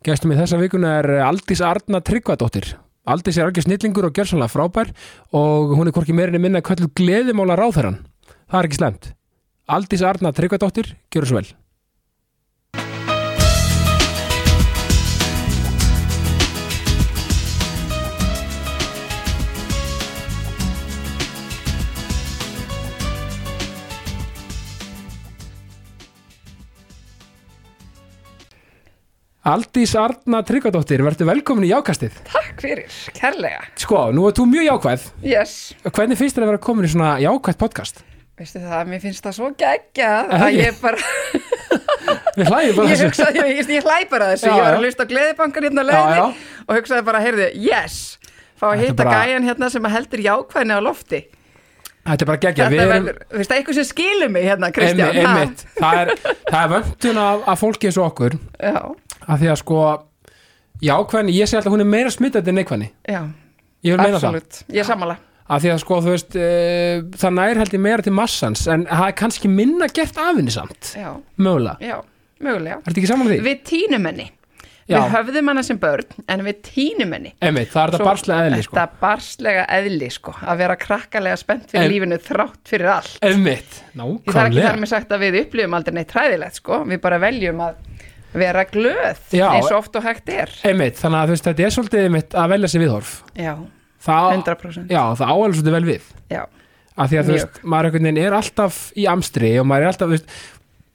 Gestum í þessa vikuna er Aldís Arna Tryggvadóttir. Aldís er algjör snillingur og gjörsanlega frábær og hún er hvorki meirinni minna kvöldu gleðimála ráðherran. Það er ekki slemt. Aldís Arna Tryggvadóttir, gjör svo vel. Aldís Arna Tryggvadóttir, verður velkomin í jákastið. Takk fyrir, kærlega. Sko, nú er þú mjög jákvæð. Yes. Hvernig finnst þér að vera komin í svona jákvæð podcast? Veistu það, mér finnst það svo geggjað það að ekki? ég bara, Við hlægjum bara ég þessu. hugsaði, ég, ég, ég hlæ bara að þessu, Já, ég var að hlusta á gleðibankan hérna leiðinni já. og hugsaði bara, heyrðu, yes, fá að hitta bara- gæjan hérna sem að heldur jákvæðni á lofti. Þetta er bara. Þetta verður, veist það, eitthvað sem skilur mig hérna, Kristján. Ha? einmitt. Það er, það er vöndun af, af fólki eins og okkur Já, af því að sko jákvæðni, ég segi alltaf hún er meira smittandi en neikvæðni já, absolutt, ég er sammála. af því að sko þú veist uh, það nær held ég meira til massans en það er kannski minna gert af henni samt Já, mögulega, já, mögulega. ertu ekki saman því? Við tínum henni. Já. Við höfðum hana sem börn, en við tínum henni. Einmitt, það er Svo- barslega eðli sko. Þetta barslega eðli sko að vera krakkalega spennt fyrir En- lífinu þrátt fyrir allt. Einmitt, Ég þarf ekki nákvæmlega. þar með sagt að við upplifum aldrei neitt træðilegt sko. Við bara veljum að vera glöð Já. eins og oft og hægt er. Einmitt, þannig að þú veist þetta er svolítið einmitt að velja sér viðhorf. Já, það, 100% Já, það áalur svolítið vel við. Já, af því að þú Mjög. veist, maður er alltaf í amstri og maður er alltaf, þú veist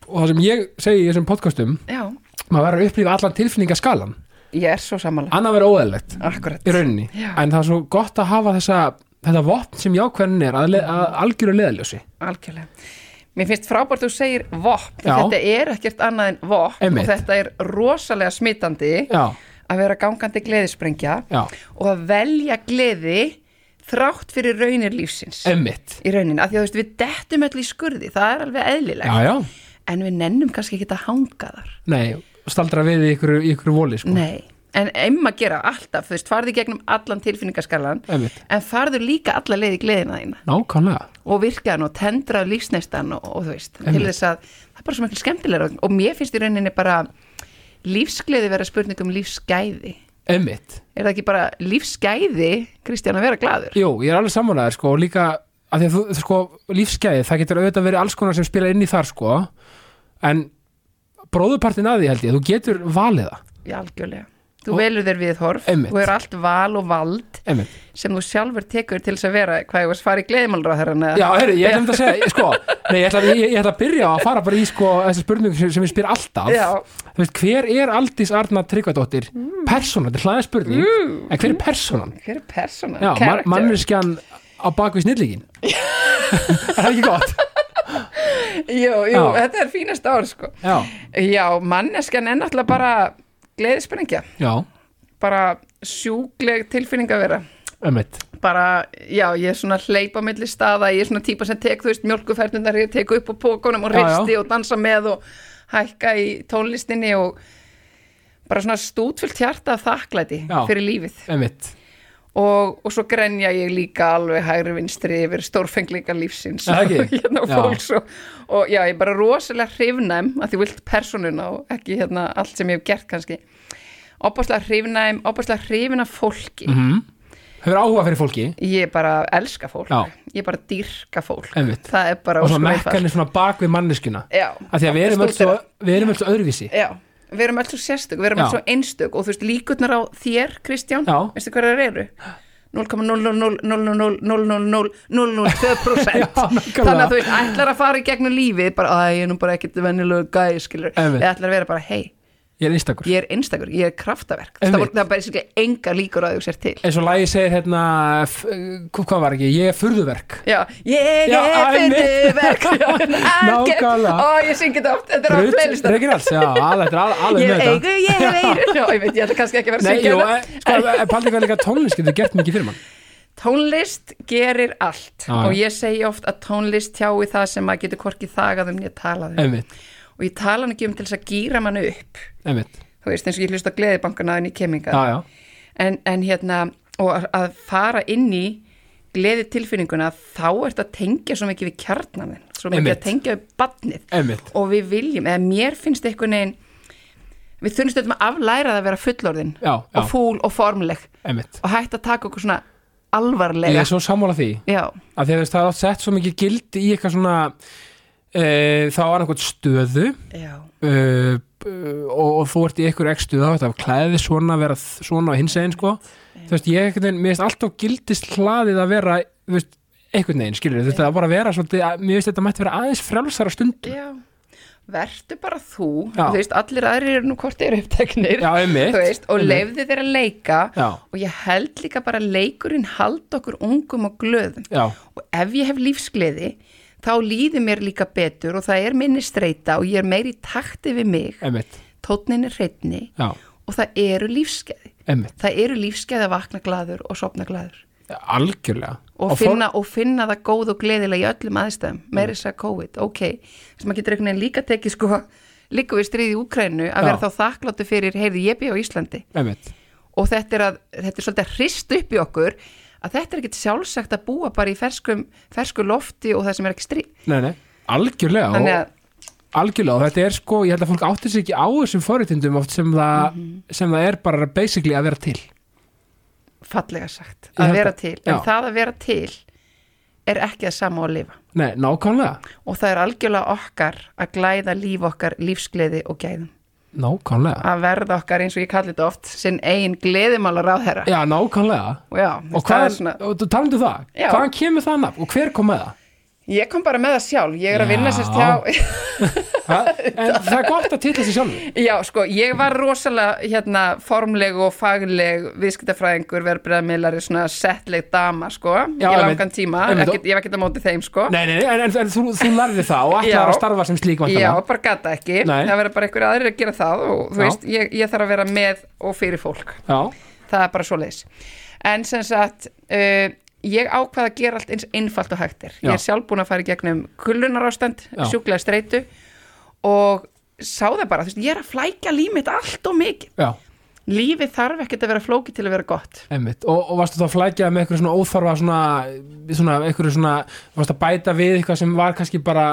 og það sem ég segi í þessum podcastum já, maður verður að upplifa allan tilfinningaskalan ég er svo sammála. Annað verður óæðilegt í rauninni, Já. en það er svo gott að hafa þessa, þetta vopn sem jákvæðin er að, að algjöru leðaljósi algjörlega. Mér finnst frábært þú segir vopn þetta er ekkert annað en vopn Einmitt. og þetta er rosalega smitandi já, að vera gangandi gleðisprengja já, og að velja gleði þrátt fyrir raunir lífsins. Emmitt í raunin, af því að veist, við dettum öll í skurði, það er alveg eðlilegt. Já, já, en við nennum kannski ekki að hanga þar. Nei, staldra við í ykkur, ykkur voli sko. nei, en einma gera alltaf þú veist, farðu gegnum allan tilfinningaskalan Einmitt. en farðu líka alla leið í gleðina þína nákvæmlega, og virkaðan og tendraðu lífsneistan og, og þú veist, til Einmitt. þess að það er bara svo miklu skemmtilega og mér finnst í rauninni bara lífsgleði vera spurning um lífsgæði emmitt er það ekki bara lífsgæði Kristján að vera glaður jú, ég er alveg sammálaður sko, og líka að því að þú, sko, lífsgæði það getur auðvitað verið alls konar sem spila inn í þar sko, en bróðupartin að því held ég, þú getur valið það í algjörlega þú Og- velur þér viðhorf Einmitt. og er allt val og vald emmitt sem þú sjálfur tekur til þess að vera hvað ég var að fara í gleðimálráðherran Já, heyrðu, ég ætla að segja, sko, nei, ég ætla, ég, ég ætla að byrja að fara bara í, sko, þessa spurningu sem, sem ég spyr alltaf. Já. Þú veist, hver er Aldís Arna Tryggvadóttir? Mm. Persóna, þetta er hlaðið spurning, en hver er persónan? hver er persóna? Já, man, manneskjan á bakvið snillíkin. er það ekki gott? Jú, jú, Já. þetta er fínast ár sko Já, já, manneskjan er náttúrulega bara gleðisprengja já, bara sjúkleg tilfinning að vera ömmit. bara, já, ég er svona hleypa milli staða, ég er svona típa sem tek, þú veist, mjölkuferðunar, ég tek upp á pókunum og Já, já. risti og dansa með og hækka í tónlistinni og bara svona stútfullt hjarta af þakklæti Já. fyrir lífið Ömmit. Og, og svo grenja ég líka alveg hægri vinstri yfir stórfengleika lífsins. Og, hérna, fólks og, og já, ég er bara rosalega hrifnæm að því vilt personuna og ekki hérna allt sem ég hef gert kannski. Opaslega hrifnæm, opaslega hrifin af fólki. Mm Hefur áhuga fyrir fólki, ég bara elska fólk. Já. ég bara dýrka fólk. Er bara og einfalt. mekkanir svona bakvið manneskjuna. já, Af því að við svo, við erum öll svo öðruvísi. já, við erum öll svo sérstök við erum öll svo einstök og þú veist líkurnar á þér Kristján, Já. veistu það eru 0,000000002% Já, nákvæmlega. þannig að þú veist, ætlar að fara í gegnum lífið bara, að ég er nú bara ekkert venjulegu gæ skilur, eða ætlar að vera bara, hei Ég er einstakur. ég er einstakur, ég er kraftaverk. Það, er bara siklega enga líkur að þú sér til. Eins og lagi segir hérna hvað var ekki, ég er furðuverk. Já, ég er fyrstuverk Nákvæmlega. Ó, ég syngi þetta oft, þetta er á playlistan Reykjir alls, já, alveg, er Ég þetta. eigu, ég hef eigu. Já, ég veit, ég ætla kannski ekki að vera að syngja þetta. eh, sko, paldi hvað líka tónlist getur gert mikið fyrir mann? Tónlist gerir allt. Og ég segi oft að tónlist tjái það sem maður getur hvorki þagað um og ég tala hann ekki um til þess að gýra mann upp. Einmitt, þú veist, eins og ég hlusta gleðibankana en í keminga. Já, já, en, en hérna, og að- fara inn í gleði tilfinninguna þá ert að tengja svo mikið við kjarnanin svo mikið Einmitt. að tengja við badnið og við viljum, eða mér finnst einhvern veginn við þurfum stundum að aflæra það að vera fullorðin já, og fúl og formleg einmitt. og hægt að taka okkur svona Ég alvarlega er svo sammála því. Já, að það er oft sett svo mikið gildi í eitthvað svona e, þá er einhvern stöðu. Uh, og, og þú ert í einhver ekki stuð á þetta klæði svona, vera þ- svona á hins eginn sko. þú veist, ég finnst alltaf gildist hlaðið að vera, veist, einhvern veginn skilur, þú veist, það bara að vera svolítið, að- mér finnst þetta mætti vera aðeins frjálsara stundum. Já. Vertu bara þú, Já. þú veist, allir aðrir eru nú hvort eru uppteknir. Já, veist, og einmitt. leifði þeir að leika. Já, og ég held líka bara að leikurinn halda okkur ungum og glöðum. Já, og ef ég hef lífsgleði þá líður mér líka betur og það er minni streita og ég er meiri takti við mig, tótnin er hreitni og það eru einmitt, það eru lífsgæði að vakna glaður og sopna glaður. Algjörlega. Og, for- finna, og finna það góð og gleðilega í öllum aðstæðum, meiri þess að COVID. Ok, sem maður getur einhvern veginn líka tekið sko, líka við stríði Úkrænu að Já. vera þá þakkláttu fyrir, heyrði ég bý á Íslandi. Einmitt, og þetta er, að, þetta er svolítið að hrist upp í okkur að þetta er ekkit sjálfsagt að búa bara í ferskum, fersku lofti og það sem er ekki stríð. Nei, nei, algjörlega og, að, algjörlega, og þetta er sko, ég held að fólk áttir sig ekki á þessum forréttindum oft sem það, Mhm. sem það er bara basically að vera til. Fallega sagt, held að vera að- til. já. en það að vera til er ekki að sama á að lifa. Nei, nákvæmlega, og það er algjörlega okkar að glæða líf okkar lífsgleði og gæðum nákvæmlega. Að verða okkar eins og ég kalli þetta oft sinn eigin gleðimálar á þeirra já, nákvæmlega. Og já, og hvað, svona og talandu það. Já. hvaðan kemur það nafn og hver kom með það ég kom bara með það sjálf, ég er að vinna Já. sérst hjá en það er gott að tilla sig sjálfur já, sko, ég var rosalega hérna formleg og fagleg viðskiptafræðingur, verðbreðamilari svona settleg dama, sko Já, í langan tíma, Einmitt. ekkit, ég var ekki að móti þeim, sko nei, nei, nei, en, en, en þú, þú lærði það og ætlar Já. að starfa sem slík Já, væntanlega. bara gata ekki, Nei. það verður bara einhverju aðrir að gera það og þú Já. veist, ég, ég þarf að vera með og fyrir fólk já, það er bara svoleiðis en sem sagt uh, ég ákvað að gera allt eins einfalt og hægt er. Ég er sjálf búin að fara í gegnum kullunarástand sjúklega streitu og sá það bara, þú veist, ég er að flækja límit allt og mikið. Lífið þarf ekkert að vera flókið til að vera gott. Einmitt. Og, og varstu þá að flækja með eitthvað svona óþarfa svona, svona, eitthvað svona varstu að bæta við eitthvað sem var kannski bara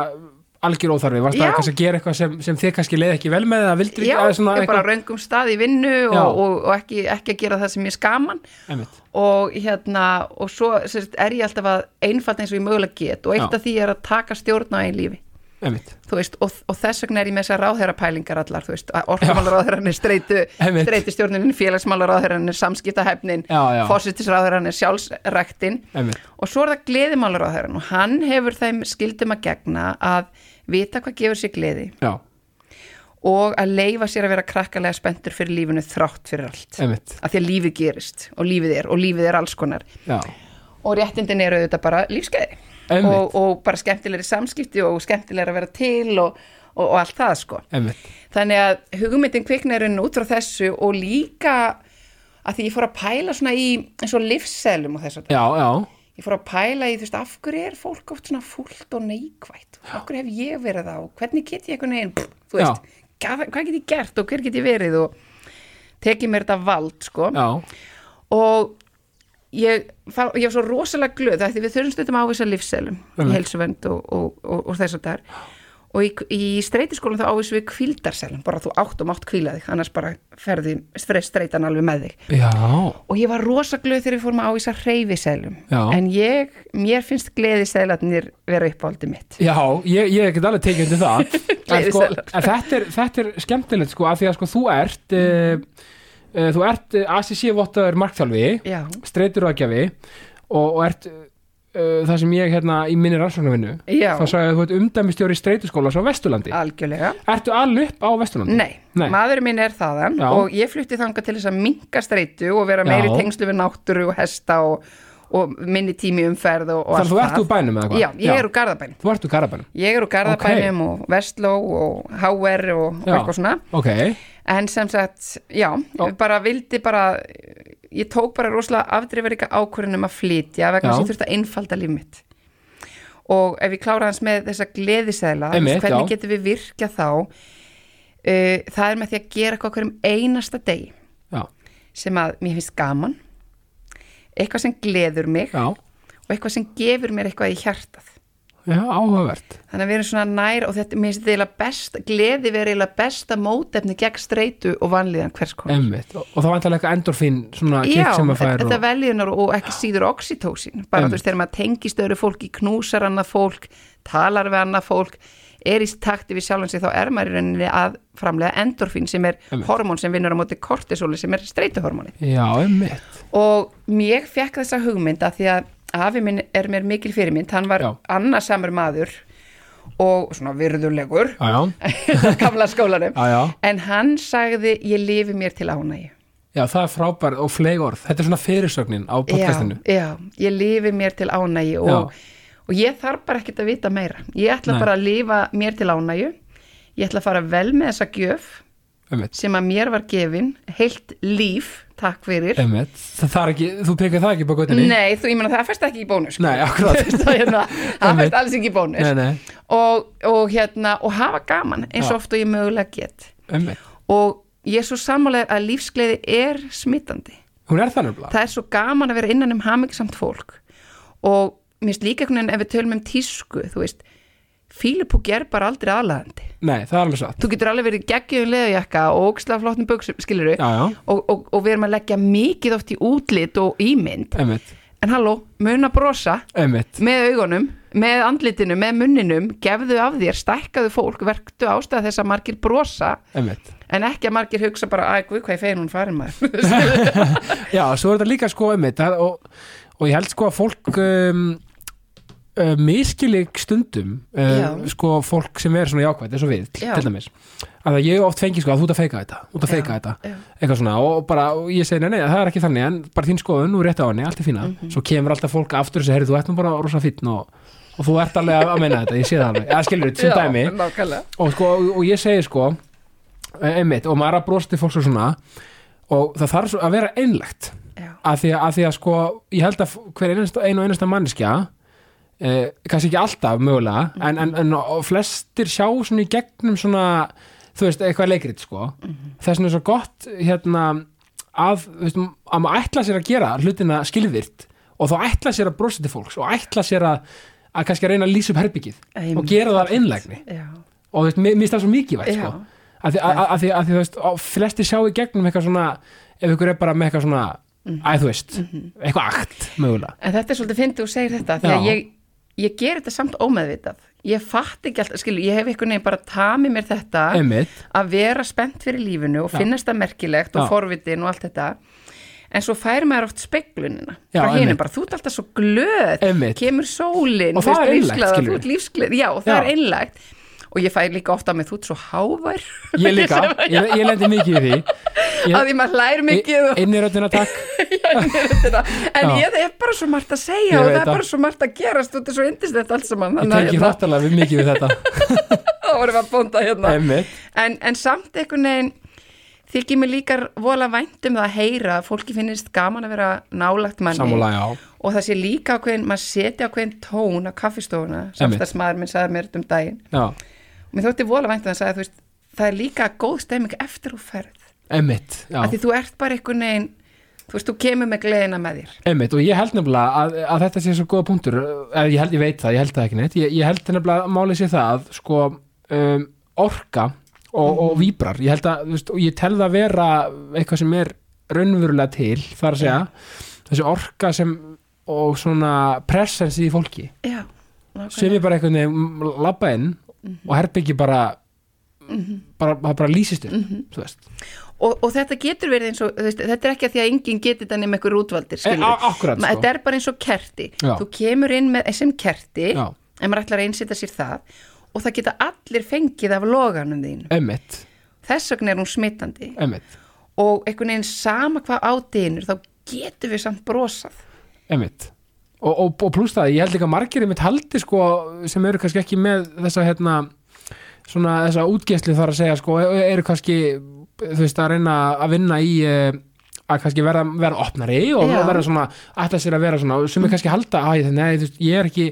algjör óþarfi, varstu Já. að, kannski að gera eitthvað sem, sem þið kannski leið ekki vel með eða vildir já, ekki aðeins svona ég er bara eitthvað röngum stað í vinnu og, Já. og, og ekki, ekki að gera það sem ég skaman einmitt, og hérna og svo sérst, er ég alltaf að einfalt eins og ég mögulega get og eitt Já. af því er að taka stjórn á einn lífi veist, og, og þess vegna er ég með þessar ráðherrapælingar allar, þú veist, orkumálaráðherran er streitu, Einmitt. streitustjórnin félagsmálaráðherran er samskiptahefnin Já, já. fósittisráðherran er sjálfsrektin og svo er það gleðimálaráðherran og hann hefur þeim skildum að gegna að vita hvað gefur sér gleði. Já, og að leifa sér að vera krakkalega spenntur fyrir lífinu þrátt fyrir allt. Einmitt. Af því að lífið gerist og lífið er og lífið er alls konar. Já, og réttindin eru auðvitað bara Einmitt. og, og bara skemmtilegri samskipti og skemmtilegri að vera til og, og, og allt það sko. Einmitt. Þannig að hugmyndin kviknarinn út frá þessu og líka að því ég fór að pæla svona í eins og livsselum og þess að já, já, ég fór að pæla í þú veist af hverju er fólk oft svona fullt og neikvætt? Af hverju hef ég verið þá, hvernig get ég einhvern veginn, pff, þú veist, hvað, hvað get ég gert og hver get ég verið og tekið mér þetta vald sko? Já, og ég, fa- ég var svo rosalega glöð það því við þurfum stundum á þessar livsselum í heilsuvend og, og, og, og þess að það er og í, í streytiskólum þá ávísum við kvíldarselum, bara þú átt og mátt kvíla þig annars bara ferði streytan alveg með þig. Já, og ég var rosa glöð þegar við fórum að ávísa hreyfiselum Já. en ég, mér finnst gleðiselarnir vera uppáldi mitt. Já, ég, ég get alveg tekið undir það. En, sko, en þetta, er, þetta er skemmtilegt sko, af því að sko, þú ert uh, uh, þú ert uh, ACC-vottaður markþjálfi já, streytur ágjafi og, og ert uh, það sem ég hérna í minni rannsóknarvinnu já, þá sagði að þú ert umdæmistjóri streytuskóla á Vesturlandi algjörlega Ertu alveg upp á Vesturlandi? Nei, Nei. maðurinn minn er þaðan Já. og ég flutti þangað til þess að minka streitu og vera meiri Já. tengslu við náttúru og hesta og, og minni tími umferð og, og Þannig að þú ert úr bænum eða hvað? Já, ég er úr Garðabænum Þú ert úr Garabænum? Ég er úr Garðabænum og Vestló og HR og, og Já. eitthvað svona Ok, en sem sagt, já, Já. bara vildi bara ég tók bara rosalega afdrifaríka ákvörðunum að flytja vegna að ég þurfti að einfalda líf mitt. Og ef ég klára hans með þessa gleðisæla hvernig já. getum við virkja þá? Uh, það er með því að gera eitthvað hverjum einasta degi. Já, sem að mér finnst gaman. Eitthvað sem gleður mig. Já. Og eitthvað sem gefur mér eitthvað í hjartað já, áhugavert. Þannig að við erum svona nær og þetta mér finnst þetta eiginlega best, gleði verið eiginlega besta mótefni gegn streitu og vanlíðan hvers konar. Einmitt. og, og það vantar eitthvað endorfín svona Já, kikk sem að fær þetta og, veljunar og ekki síður oxytósin bara þú veist þegar maður tengist öðru fólki knúsar annað fólk, talar við annað fólk er í takti við sjálfan sig þá er maður í rauninni að framlega endorfín sem er Einmitt. hormón sem vinnur á móti kortisóli sem er streituhormóni. Já, afi minn er mér mikil fyrirmynd hann var annarsamur maður og svona virðulegur gamla skólanum. Já, já. En hann sagði ég lifi mér til ánægi Já, það er frábær og fleig orð. Þetta er svona fyrirsögnin á podcastinu. já, já, ég lifi mér til ánægi og, og ég þarf bara ekkert að vita meira. Ég ætla Nei. bara að lifa mér til ánægi ég ætla að fara vel með þessa gjöf Einmitt. sem að mér var gefin heilt líf, takk fyrir ekki, þú pekar það ekki på göttinni? Nei, þú, ég meina það fæst ekki í bónus sko. Nei, akkurat. það, hérna, fæst alls ekki í bónus Nei, nei, og, og hérna og hafa gaman eins og Já. oft og ég mögulega get einmitt. og ég er svo sammálega að lífsgleði er smittandi Hún er þannig blá. það er svo gaman að vera innan um hamingisamt fólk og mér finnst líka einhvern veginn ef við tölum um tísku, þú veist fílupúki er bara aldrei aðlagandi Nei, það er alveg satt. þú getur alveg verið geggjum leðujakka og óksla flottum buksum, skilur Já, já, og, og, og við erum að leggja mikið oft í útlit og ímynd einmitt. en halló, mun að brosa Einmitt. með augunum, með andlitinu, með munninum gefðu af þér, stækkaðu fólk verktu ástæða þess að margir brosa Einmitt. en ekki að margir hugsa bara guð, hvað ég fegin hún farin maður Já, svo er þetta líka sko og, og ég held sko að fólk um, uh, miskilig stundum uh, sko fólk sem er svona jákvætt eins og við, Já. til dæmis. Að ég oft fengi sko að þú ert að feika þetta ert að feika þetta, eitthvað svona og bara, og ég segi, nei, nei, það er ekki þannig en bara þín skoðun, nú rétt á henni, allt er fína Mhm. svo kemur alltaf fólk aftur og segir, þú ert nú bara rosa fínn og, og þú ert alveg að, að meina þetta, ég sé það alveg, eða skilur þetta, sem dæmi. og, sko, og, og ég segi sko eh, einmitt, og maður er að brosa til fólks og svona og það þarf svo að vera einlegt. Að því að, að því að sko ég held að hver einasta, ein og einasta manneskja eh, kannski ekki alltaf mögulega Mhm. en, en, en og flestir sjá svona í gegnum svona þú veist, eitthvað leikrit sko Mhm. þess vegna er svo gott hérna að, þú veist, að maður ætla sér að gera hlutina skilvirt og þá ætla sér að brosa til fólks og ætla sér að, að kannski að reyna að lýsa upp herbyggið Einmitt. og gera það af einlægni og þú veist, mér finnst það svo mikið vægt Já. sko. að því að, því, því þú veist og flesti sjá í gegnum eitthvað svona ef ykkur er bara með eitthvað svona að þú veist, eitthvað akt mögulega En þetta er svolítið fyndið og segir þetta því að ég, ég ger þetta samt ómeðvitað. Ég fatt ekki alltaf, skilu, ég hef einhvern veginn bara tamið mér þetta einmitt, að vera spennt fyrir lífinu og finnast það merkilegt og forvitin og allt þetta. En svo fær maður oft speglunina Já, frá einmitt. bara þú ert alltaf svo glöð Einmitt. kemur sólin Og það þú er ert lífsgleð já, og það er einlægt og ég fær líka ofta með þú ert svo hávær. Ég líka. Ég, ég lendi mikið í því. Ég, að því maður hlær mikið og inn í röddina takk. En ég hef bara svo margt að segja og það er bara svo margt að gerast þetta er svo indislegt allt saman. Ég tengi hérna, hrættalega við mikið við þetta. Þá vorum við að bónda hérna. En, en samt einhvern veginn þykir mér líka vola vænt um það að heyra að fólki finnist gaman að vera nálagt manni. Já. Og það sé líka ákveðin, maður setja ákveðin tón á kaffistofuna, samstagsmaður minn sagði mér þetta um daginn. Já, og mér þótti vola vænt um það að sagði, þú veist, það er líka góð stemming eftir úr ferð, einmitt, já. Að því þú ert bara einhvern veginn þú veist, þú kemur með gleðina með þér. Einmitt, og ég held nefnilega að, að þetta sé svo góða punktur eða ég, held, ég veit það, ég held það ekki neitt. Ég, ég held nefnilega að málið sé það að sko, um, orka og, og víbrar, ég held að þú veist, og ég tel það vera eitthvað sem er raunverulega til, þar að segja. Þessi orka sem og svona presens í fólki. Já, sem er bara einhvern veginn labba inn og herbyggi bara bara, það bara lýsist upp þú veist, og, og þetta getur verið eins og veist, þetta er ekki að því að enginn getur þetta nema einhver útvaldir e, akkurat þetta sko. er bara eins og kerti. Já. þú kemur inn með sem kerti Já. en maður ætlar að einsýta sér það og það geta allir fengið af loganum þín einmitt, þess vegna er hún smittandi einmitt, og einhvern veginn sama hvað ádýnur þá getur við samt brosað. Einmitt og, og, og pluss það, ég held líka að margir einmitt haldi sko, sem eru kannski ekki með þessa hérna, svona þessa útgeðslu þar að segja sko, e- eru kannski þú veist að reyna að vinna í eh, að kannski verða, verða opnari og Já. verða svona, ætla sér að vera svona sem er kannski halda, að nei, veist, ég er ekki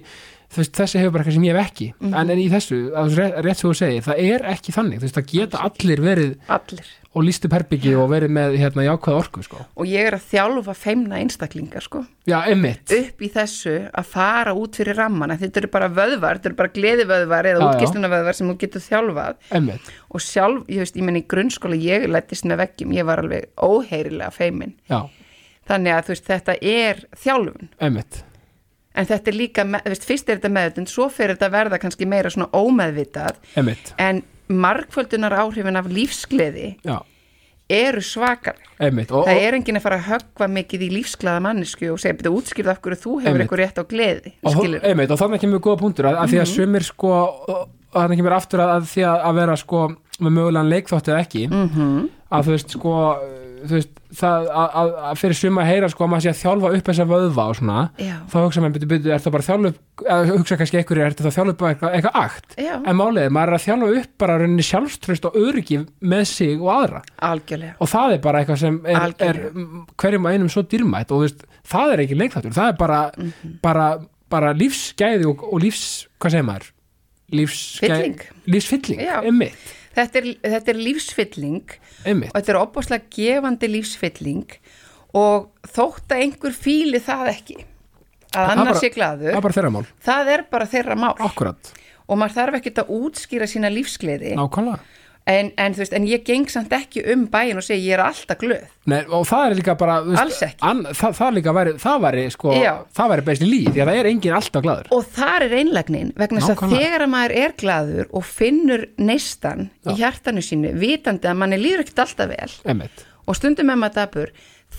veist, þessi hefur bara eitthvað sem ég hef ekki. Mhm. en, en í þessu, að, rétt, rétt svo þú segir það er ekki þannig, þú veist, það geta allir. verið allir. og líst upp herbyggi og verið með hérna jákvæð orku, sko. Og ég er að þjálfa feimna einstaklingar sko. Já, upp í þessu að fara út fyrir ramman þetta eru bara vöðvar, þetta eru bara gleðivöðvar eða útgistunavöðvar sem þú getur þjálfað emmitt og sjálf, ég veist, ég menn í grunnskóla ég lættist með veggjum, ég var alveg óheyrilega feimin, já, þannig að veist, þetta er þjálfun. Emmitt, en þetta er líka, veist, fyrst er þetta meðutund svo fyrir þetta að verða kannski meira svona ómeðvitað. Emmitt en margföldunar áhrifin af lífsgleði já, eru svakar. Emmitt og, það og, er enginn að fara að höggva mikið í lífsglaða mannesku og segja, betur útskýrða af hverju þú hefur Einmitt. eitthvað rétt á gleði og, einmitt, og þannig kemur góða punktur að, að því að sumir sko og þannig kemur aftur að, að því að, að vera sko með mögulegan leikþátt eða ekki mm að þú veist sko veist, það að, að, að fyrir suma að heyra sko að maður sé að þjálfa upp þessa vöðva og svona já, þá hugsa maður, byrju, byrju, er það bara að þjálfa upp eða hugsa kannski einhverju, er það að þjálfa upp eitthvað, eitthvað akt? Já, en málið, maður er að þjálfa upp bara rauninni sjálfströst og öryggi með sig og aðra. Algjörlega. Og það er bara eitthvað sem er, er mm, hverjum og einum svo dýrmætt og þú veist, það er ekki leikþáttur, það er bara Mhm. bara, bara lífsgæði og, og lífs, hvað segir maður? Lífsgæði, Fylling. lífsfylling, einmitt, þetta er, þetta er lífsfylling einmitt. og þetta er opbáslega gefandi lífsfylling og þótt að einhver fíli það ekki að Það annar bara- sé það glaður er bara þeirra mál, það er bara þeirra mál. Akkurat. Og maður þarf ekkert að útskýra sína lífsgleði. Nákvæmlega en, en, þú veist, en ég geng samt ekki um bæin og segi ég er alltaf glöð. Nei, og það er líka bara ekki. an, það, það líka væri, það væri sko, það væri best í líf, því að það er engin alltaf glaður. Og þar er einlægnin vegna þess að þegar að maður er glaður og finnur neistan í hjartanu sínu vitandi að manni líður ekkert alltaf vel einmitt, og stundum með maður dabur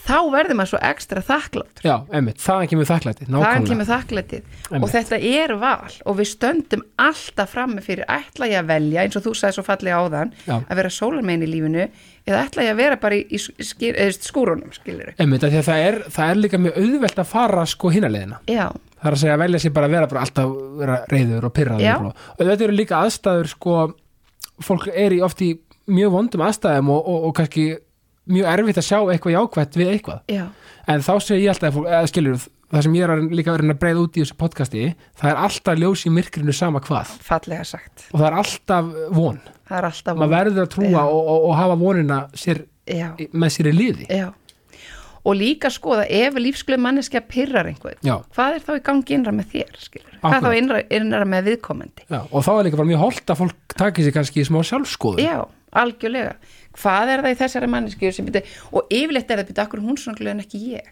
þá verður maður svo ekstra þakklátt já, einmitt, þaðan kemur þaðan nákvæmlega, kemur þakklætið. Og þetta er val og við stöndum alltaf frammi fyrir ætla ég að velja eins og þú sagði svo fallega áðan Já. að vera sólarmein í lífinu eða ætla ég að vera bara í, skýr, skúrunum einmitt, það er, það er líka mjög auðvelt að fara sko hinaleðina já, það er að segja að velja sér bara að vera bara alltaf vera reyður og pyrraður og, og þetta eru líka aðstæður sko fólk er í oft í mjög vondum aðstæðum og, og, og kannski mjög erfitt að sjá eitthvað jákvætt við eitthvað. Já, en þá segir ég alltaf eða skilur það sem ég er líka verið að breyða út í þessu podcasti það er alltaf ljós í myrkrinu sama hvað. Fallega sagt. Og það er alltaf von. Það er alltaf maður verður að trúa og, og, og hafa vonina sér, með sér í liði. Já. Og líka skoða ef lífsglöð manneskja pyrrar einhvern Já. hvað er þá í gangi innra með þér hvað þá innra, innra með viðkomandi? Já, og þá er líka bara mjög holdt að fólk taki sér kannski í smá sjálfskoðun Já, algjörlega. Hvað er það í þessari mannesku og yfirleitt er það byrja, akkur er hún svona glöðin ekki ég.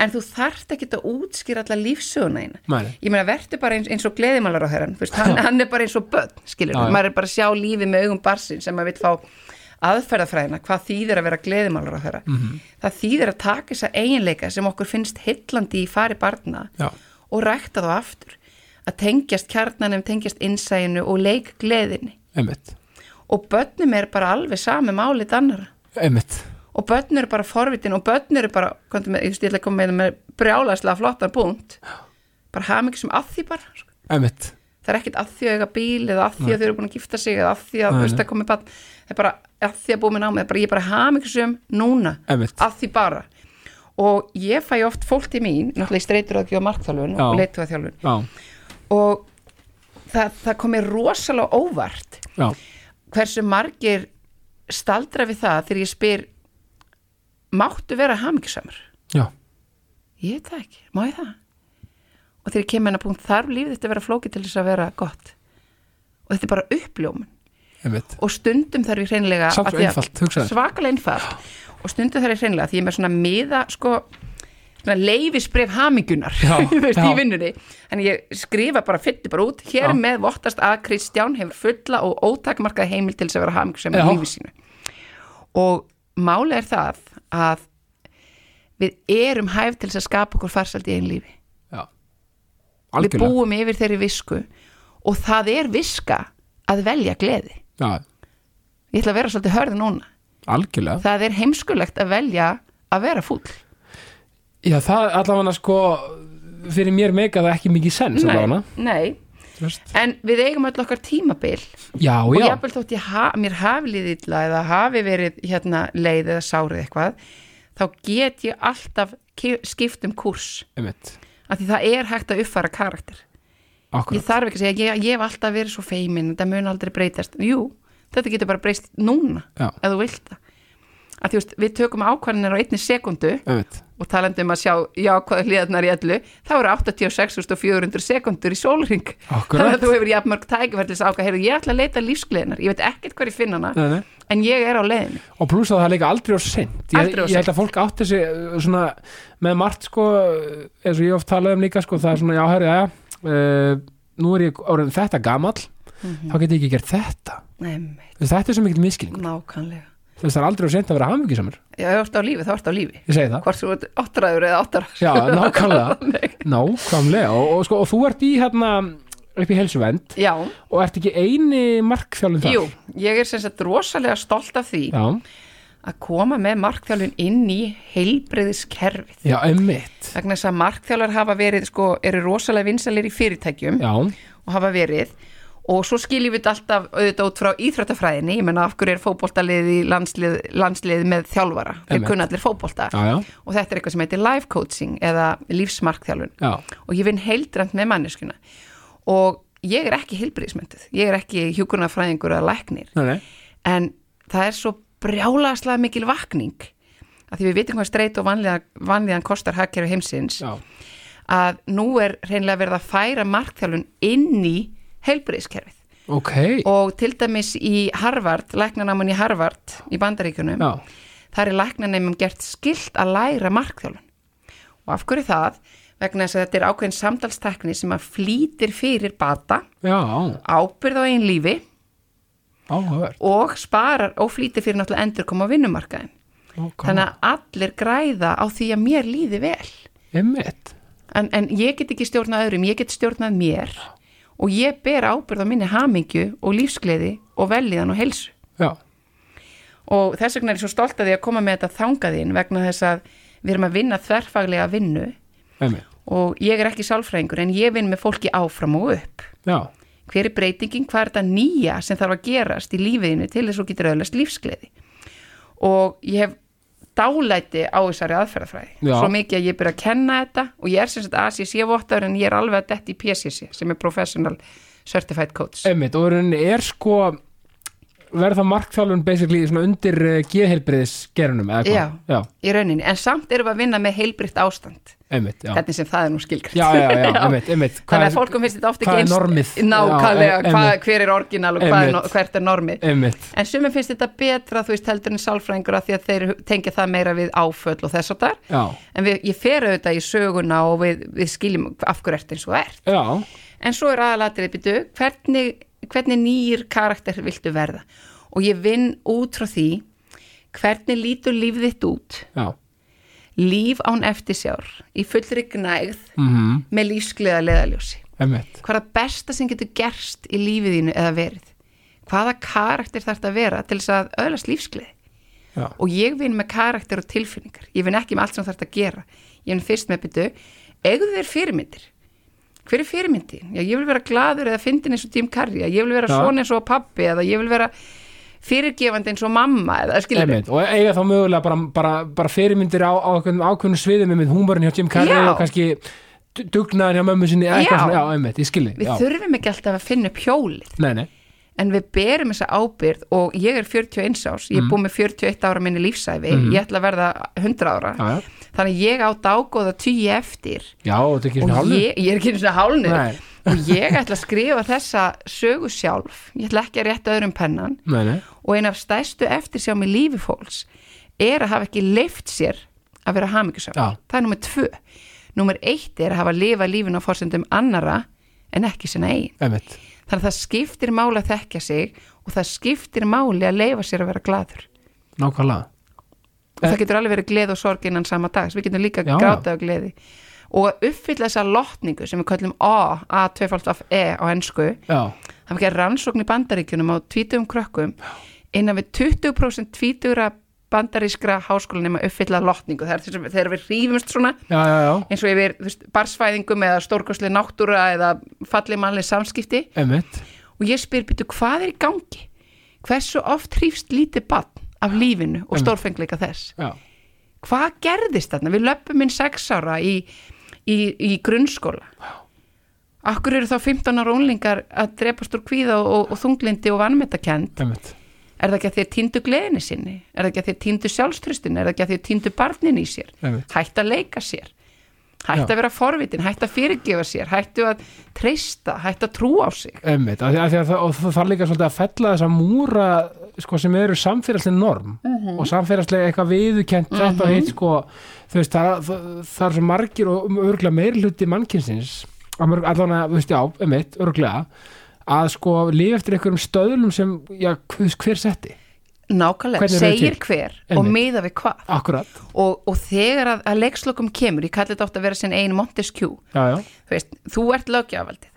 En þú þarft ekki að útskýra alla lífsöguna eina. Ég meina, verður bara eins, eins og gleðimálar á herran, hann, hann er bara eins og börn. Maður er bara að sjá lífið með augum barsin sem maður vil fá aðferðafræðina, hvað þýðir að vera gleðimálar á herra. Mhm. Það þýðir að taka þessa eiginleika sem okkur finnst hillandi í fari barna já, og rækta þá aftur. Að tengjast kjarnanum, tengjast innsæinu og leik gleðinni einmitt og börnum er bara alveg sami málið annara Einmitt, og börn eru bara forvitin og börn eru bara, með, ég ætla að koma með, með brjálæslega flottan punkt bara hafa mikið sem að því bara sko. einmitt. Það er ekkit að því að eiga bíl eða að því að þau eru búin að gifta sig eða að því að nei. að komi bann það er bara að því að búið með námið bara, ég bara hafa mikið sem núna. Einmitt. að því bara. Og ég fæ oft fólk til mín náttúrulega í streitur að gefa markþjálfun Já. og leituða þjálfun Já, og það, það komi rosalega óvart já, hversu margir staldra við það þegar ég spyr máttu vera hamingisamur já, ég veit það ekki, má ég það? Og þegar ég kem hennar punkt þarf lífið þetta að vera flókið til þess að vera gott. Og þetta er bara uppljómun. Og stundum þarf ég hreinlega svakalega einfalt. Og stundum þarf ég hreinlega því ég er með svona miða sko leifisbref já. í vinnunni. En ég skrifa bara fytti bara út hér Já. með vottast að Kristján hefur fulla og ótakmarkað heimil til þess að vera hamingjusam í Já. lífi sínu. Og máli er það að við erum hæf til þess að skapa okkur farsald í einn lífi. Já, við búum yfir þeirri visku og það er viska að velja gleði. Já, ég ætla að vera svolítið hörð núna. Algjörlega. Það er heimskulegt að velja að vera fúll Já, það allavega sko fyrir mér meika það ekki mikið sens allavega nei, en við eigum öll okkar tímabil. Já, og já, jafnvel þótt ég ha, mér hafi liðið illa eða hafi verið hérna leið eða sárið eitthvað þá get ég alltaf ki- skipt um kurs einmitt. Af því það er hægt að uppfara karakter. Akkurat. Ég þarf ekki að segja, ég, ég hef alltaf verið svo feimin þetta mun aldrei breytast, jú þetta getur bara breyst núna, Já. ef þú vilt það að þú veist, við tökum ákvarðanir á einni sekundu Einmitt. og talandi um að sjá jákvæða hlíðarnar í ellu þá eru 86.400 sekundur í sólring þannig að þú hefur jafnmörg tækifærlis ákvað, heyrðu, ég ætla að leita lífsgleðinar ég veit ekkert hver ég finn hana, Nei, nei. en ég er á leiðinni. Og pluss að það líka aldrei á sent ég, ég held að fólk átti sig uh, svona, með margt sko eins og ég oft talaði um líka sko, það er svona, já, herri, já, uh, nú er ég orðin þetta gamall. Þá get Þú veist, það er aldrei á sent að vera hamingisamur Já, þú ert á lífi, þá ert á lífi. Ég segi það, hvort þú ert áttræður eða áttræður. Já, nákvæmlega. Nákvæmlega. Og, og, sko, og þú ert í hérna upp í helsuvend Já, og ert ekki eini markþjálun þar? Jú, ég er sem sagt rosalega stolt af því já, að koma með markþjálfun inn í heilbreyðiskerfið já, emmitt þess að markþjálfar hafa verið sko, eru rosalega vinsalir í fyrirtækjum já, og hafa verið og svo skiljum við alltaf auðvitað út frá íþrættafræðinni, ég menna af hverju er fótboltalið í landslið, landslið með þjálfara? Þeir kunna allir já, og þetta er eitthvað sem heitir life coaching eða lífsmarkþjálfun. Já, og ég vinn heildrænt með manneskuna og ég er ekki heilbriðismönduð ég er ekki hjúkurnafræðingur eða læknir. Nei, nei, en það er svo brjálaðslega mikil vakning að því við vitum hvað streit og vanlíðan, vanlíðan kostar hagkerfi heimsins já, að nú er reynilega verið að færa markþjálfun inn í heilbriðiskerfið ok. Og til dæmis í Harvard, læknanáman í Harvard í Bandaríkjunum, já, þar er læknanemum gert skilt að læra markþjálfun. Og af hverju það? Vegna þess að þetta er ákveðin samtalstekni sem að flýtir fyrir bata já, ábyrð á einn lífi áhugaverð og sparar og flýtir fyrir náttúrulega endur koma á vinnumarkaðin okay. þannig að allir græða á því að mér líði vel. En, en ég get ekki stjórnað öðrum, ég get stjórnað mér og ég ber ábyrð á minni hamingju og lífsgleði og velíðan og helsu já, og þess vegna er ég svo stolt að því að koma með þetta þangaðinn vegna þess að við erum að vinna þverfaglega vinnu. Emmitt og ég er ekki sálfræðingur en ég vinn með fólki áfram og upp. Já, hver er breytingin, hvað er þetta nýja sem þarf að gerast í lífiðinu til þess að þú getur öðlast lífsgleði? Og ég hef dálæti á þessari aðferðafræði. Já. svo mikið að ég byrja að kenna þetta og ég er sem sagt ACC vottaður en ég er alveg að detti í PCC sem er Professional Certified Coach. Emmitt og er sko verða markþjálfun basically undir uh, geðheilbriðis gerunum eða Já. já, í rauninni, en samt erum við að vinna með heilbritt ástand emmitt, já. Hvernig sem það er nú emmitt Þannig að fólkum finnst þetta ofta ekki nákvæmlega, einmitt. hver er orginal og er, no- Einmitt. hvert er normið? Emmitt, en sumum finnst þetta betra, þú veist, heldur en sálfræðingur að því að þeir tengja það meira við áföll og þess og þar, já, en við, ég fer auðvitað í söguna og við, við skiljum af hverju ert eins og er, já. En svo er aðalatrið byrju, hvernig, hvernig nýjir karakter viltu verða? Og ég vinn út frá því hvernig lítur líf þitt út? Já, líf án eftirsjár í fullri gnægð mhm, með lífsgleða leðaljósi hvað er það besta sem getur gerst í lífið þínu eða verið? Hvaða karakter þarf þetta að vera til þess að öðlast lífsgleði? Já, og ég vinn með karakter og tilfinningar. Ég vinn ekki með allt sem þarf þetta að gera. Ég vinn fyrst með byrju, eigðu þér fyrirmyndir? Hver er fyrirmyndin? Já, ég vil vera gladur eða fyndin eins og Jim Carrey. Ég vil vera Já. svona eins og pappi eða ég vil vera fyrirgefandi eins og mamma eða skilur Einmitt, og eiga þá mögulega bara, bara, bara fyrirmyndir á, á ákveðnum, ákveðnum sviðum með húmorinn hjá Jim Carrey og kannski du- dugnaðin hjá mömmu sinni eitthvað Já. einmitt, ég skilji við já. þurfum ekki alltaf að finna upp hjólið. Nei, nei, en við berum þessa ábyrð og ég er 41 árs, ég er búið með 41 ára minni lífsæfi, ég ætla að verða 100 ára, já, já, þannig ég á dágóða tugi eftir. Já, og hálfur ég, ég er ekki einu svona hálnir. Og ég ætla að skrifa þessa sögu sjálf, ég ætla ekki að rétta öðrum pennan. Nei, nei, og eina af stæstu eftir sjá með lífi fólks er að hafa ekki leift sér að vera hamingjusam, Já. það er nummer tvö. Nummer eitt er að hafa að lifa lífin á forsendum annara en ekki sinna eigin. Einmitt. Þannig að það skiptir máli að þekkja sig og það skiptir máli að leifa sér að vera gladur nákvæmlega. Og það getur alveg verið gleð og sorg innan sama dags. Við getum líka grátað og gleði og að uppfylla þessa lotningu sem við kallum A, A, 2 af E á ennsku það var ekki rannsókn í bandaríkjunum á tvítugum krökkum innan við 20% tvítugra bandarískra háskólanum að uppfylla lotningu. Það er þess að þegar við rífumst svona já, já, já, eins og yfir veist, barsfæðingum eða stórkostlega náttúra eða fallið mannlega samskipti. Einmitt. Og ég spyr býtu hvað er í gangi? Hversu oft hrýfst lítið bann af lífinu og stórfengleika þess? Já, hvað gerðist þarna? Við löpum inn sex ára í, í, í grunnskóla Akkur eru þá 15 ára ónlingar að drepast úr kvíða og, og þunglindi og vannmettakend einmitt, Er það ekki að þeir týndu gleðinni sinni? Er það ekki að þeir týndu sjálfströstin? Er það ekki að þeir týndu barnin í sér? einmitt. Hætt að leika sér? Hætt að vera forvitin? Hætt að fyrirgefa sér? Hættu að treysta? Hætt að trú á sig? Einmitt, því að það, og það þarf líka svolítið að fella þessa múra sko, sem eru samfélagslega norm Mhm. og samfélagslega eitthvað viðukent þetta og hitt sko, þú veist, það, það, það er svo margir og örgulega meiri hluti mannkynsins, allan að, þú veist, já, einmitt, örgulega að sko lifa eftir einhverjum stöðlum sem, já, hver, hver setti? Nákvæmlega, segir hver og Einmitt. miða við hvað. Og, og þegar að, að leikslokum kemur ég kalli þetta oft að vera sinn einu Montesquieu. Já, já, þú veist, þú ert lögjafaldið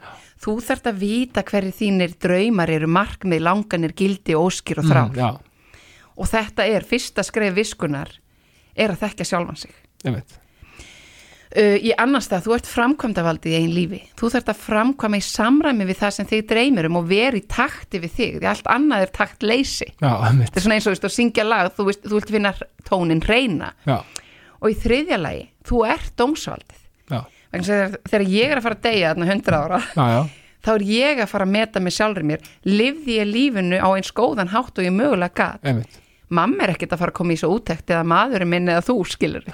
þú þarft að vita hverju þínir draumar eru markmið, langanir, gildi, óskir og þrár. Mm, og þetta er fyrsta skreif viskunar er að þekka sjálfan sig. Einmitt. Uh, í annars það, þú ert framkvæmdavaldið í einn lífi. Þú þarft að framkvæma í samræmi við það sem þig dreymir um og veri í takti við þig því allt annað er takt leysi þetta er svona eins og þú veist, að syngja lag þú, veist, þú vilt finna tónin reyna. Já, og í þriðja lagi, þú ert dómsvaldið. Já, þegar, þegar ég er að fara að deyja þarna 100 ára já, já. þá er ég að fara að meta mig sjálfur mér. Lifði ég lífinu á eins góðan hátt og ég mögulega einmitt, mamma er ekkert að fara að koma í svo útækt eða maðurinn minn eða þú skilur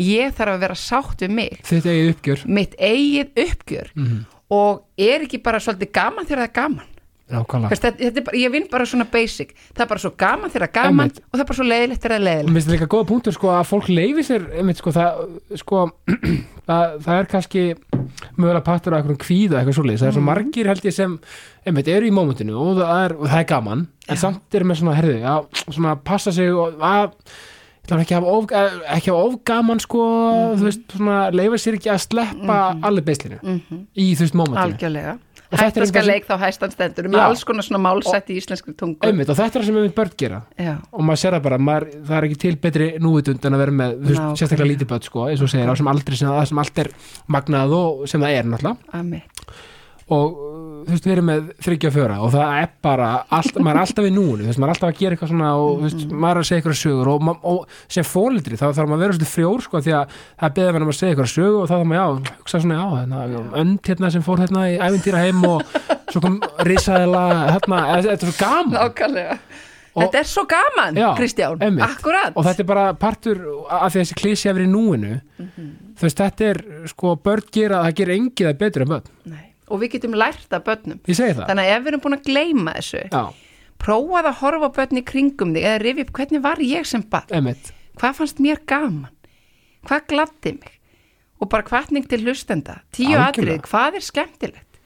ég þarf að vera sátt við mig. Þitt eigið uppgjör. Mitt eigið uppgjör. Mhm. og er ekki bara svolítið gaman þegar það er gaman er bara, ég vinn bara svona basic það er bara svo gaman þegar gaman Einmitt. og það er bara svo leiðilegt þegar það er Mér leiðilegt finnst þetta líka góða punktur sko að fólk leifi sér einmitt sko það sko það, það er kannski mögulega partur af einhverjum kvíða eitthvað svoleiðis það er Mhm. svo margir held ég sem einmitt eru í mómentinu og það er, og það er gaman en Já. samt er með svona herði að svona passa sig og að ætla ekki að hafa of, eh, ekki að hafa of gaman sko Mhm. þú veist svona leifa sér ekki að sleppa allir beislinu mm í þú veist mómentinu algjörlega Og þetta hætta skal eitthvað sem- leik þá hæstan stendur með alls konar svona málsætt í íslenskri tungu. Einmitt og þetta er það sem einmitt börn gera. Já, og maður sér það bara, maður, það er ekki til betri núvitund en að vera með, þú veist, sérstaklega lítið börn sko, eins og segir, á sem aldrei sem, sem allt er magnað og sem það er náttúrulega og þú veist, við erum með þryggja og fjöra og það er bara, allt, maður er alltaf í núinu þú veist, maður er alltaf að gera eitthvað svona og þú veist, maður er að segja eitthvað sögur og, og sem fólitri þá þarf maður að vera svona frjór sko, því að það beðið með að segja eitthvað sögur og þá þarf maður, já, hugsa svona, já, hérna, önd hérna sem fór hérna í ævintýra heim og svo kom risaðila hérna, þetta er svo gaman. Nákvæmlega. Og- þetta er svo gaman, Já, Kristján. einmitt. akkurat og þetta er bara partur af því að þessi klísi að vera í núinu. Þú veist, þetta er sko börn gera, það gerir engið það betur en börn. Nei. Og við getum lært af börnum. Þannig að ef við erum búin að gleyma þessu já, prófað að horfa börn í kringum þig eða rifi upp hvernig var ég sem barn? Hvað fannst mér gaman? Hvað gladdi mig? Og bara hvatning til hlustenda. Tíu atrið, hvað er skemmtilegt?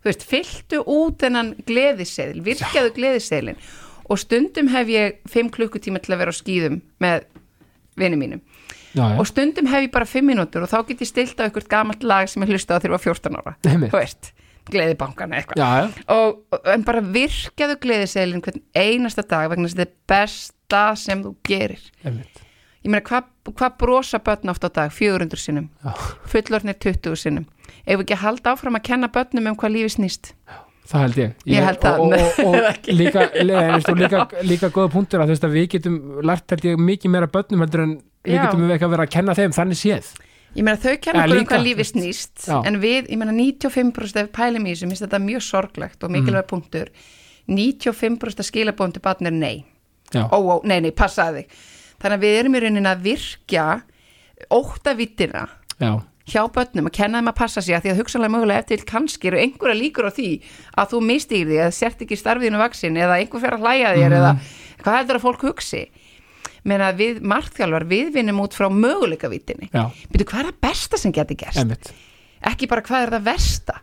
Þú veist, fylltu út þennan gleðiseðil, virkjaðu gleðiseðilin og stundum hef ég fimm klukkutíma til að vera á skýðum með vinum mínum já, já, og stundum hef ég bara fimm mínútur og þá get ég stilt á eitthvað gamalt lag sem ég hlusta á þegar ég var 14 ára. Þú veist, gleðibankana eitthvað. Já, já, og, og- en bara virkjaðu gleðiseðilin hvern einasta dag vegna þess að þetta er besta sem þú gerir. Emitt ég meina hvað hva brosa börn oft á dag? 400 sinnum, Já. fullornir 20 sinnum. Ef við ekki halda áfram að kenna börnum um hvað lífi snýst það held ég, Ég held það, og, nei, og, og, líka, le, veist, og líka, líka góða punktur að þú veist að við getum lært held ég mikið meira börnum heldur en við Já. getum ekki að vera að kenna þeim þannig séð. Ég meina þau kenna okkur um hvað lífi þú veist. snýst Já. en við, ég meina 95% ef við pælum í þessu, minnst þetta mjög sorglegt og Mm. mikilvæg punktur. 95% af skilabóðum til barn er nei. Ó, ó, nei, nei, passaði þannig að við erum í rauninni að virkja óttavittina já, hjá börnum að kenna þeim að passa sig að því að hugsanlega mögulega eftir kannski eru einhverja líkur á því að þú mistýr því eða sért ekki starfiðinu vaksin eða einhver fer að hlæja þér Mhm. eða hvað heldur að fólk hugsi? Menn að við margþjálfar við vinnum út frá möguleikavítinni. Já, byrju hvað er það besta sem geti gerst? Emitt ekki bara hvað er það versta?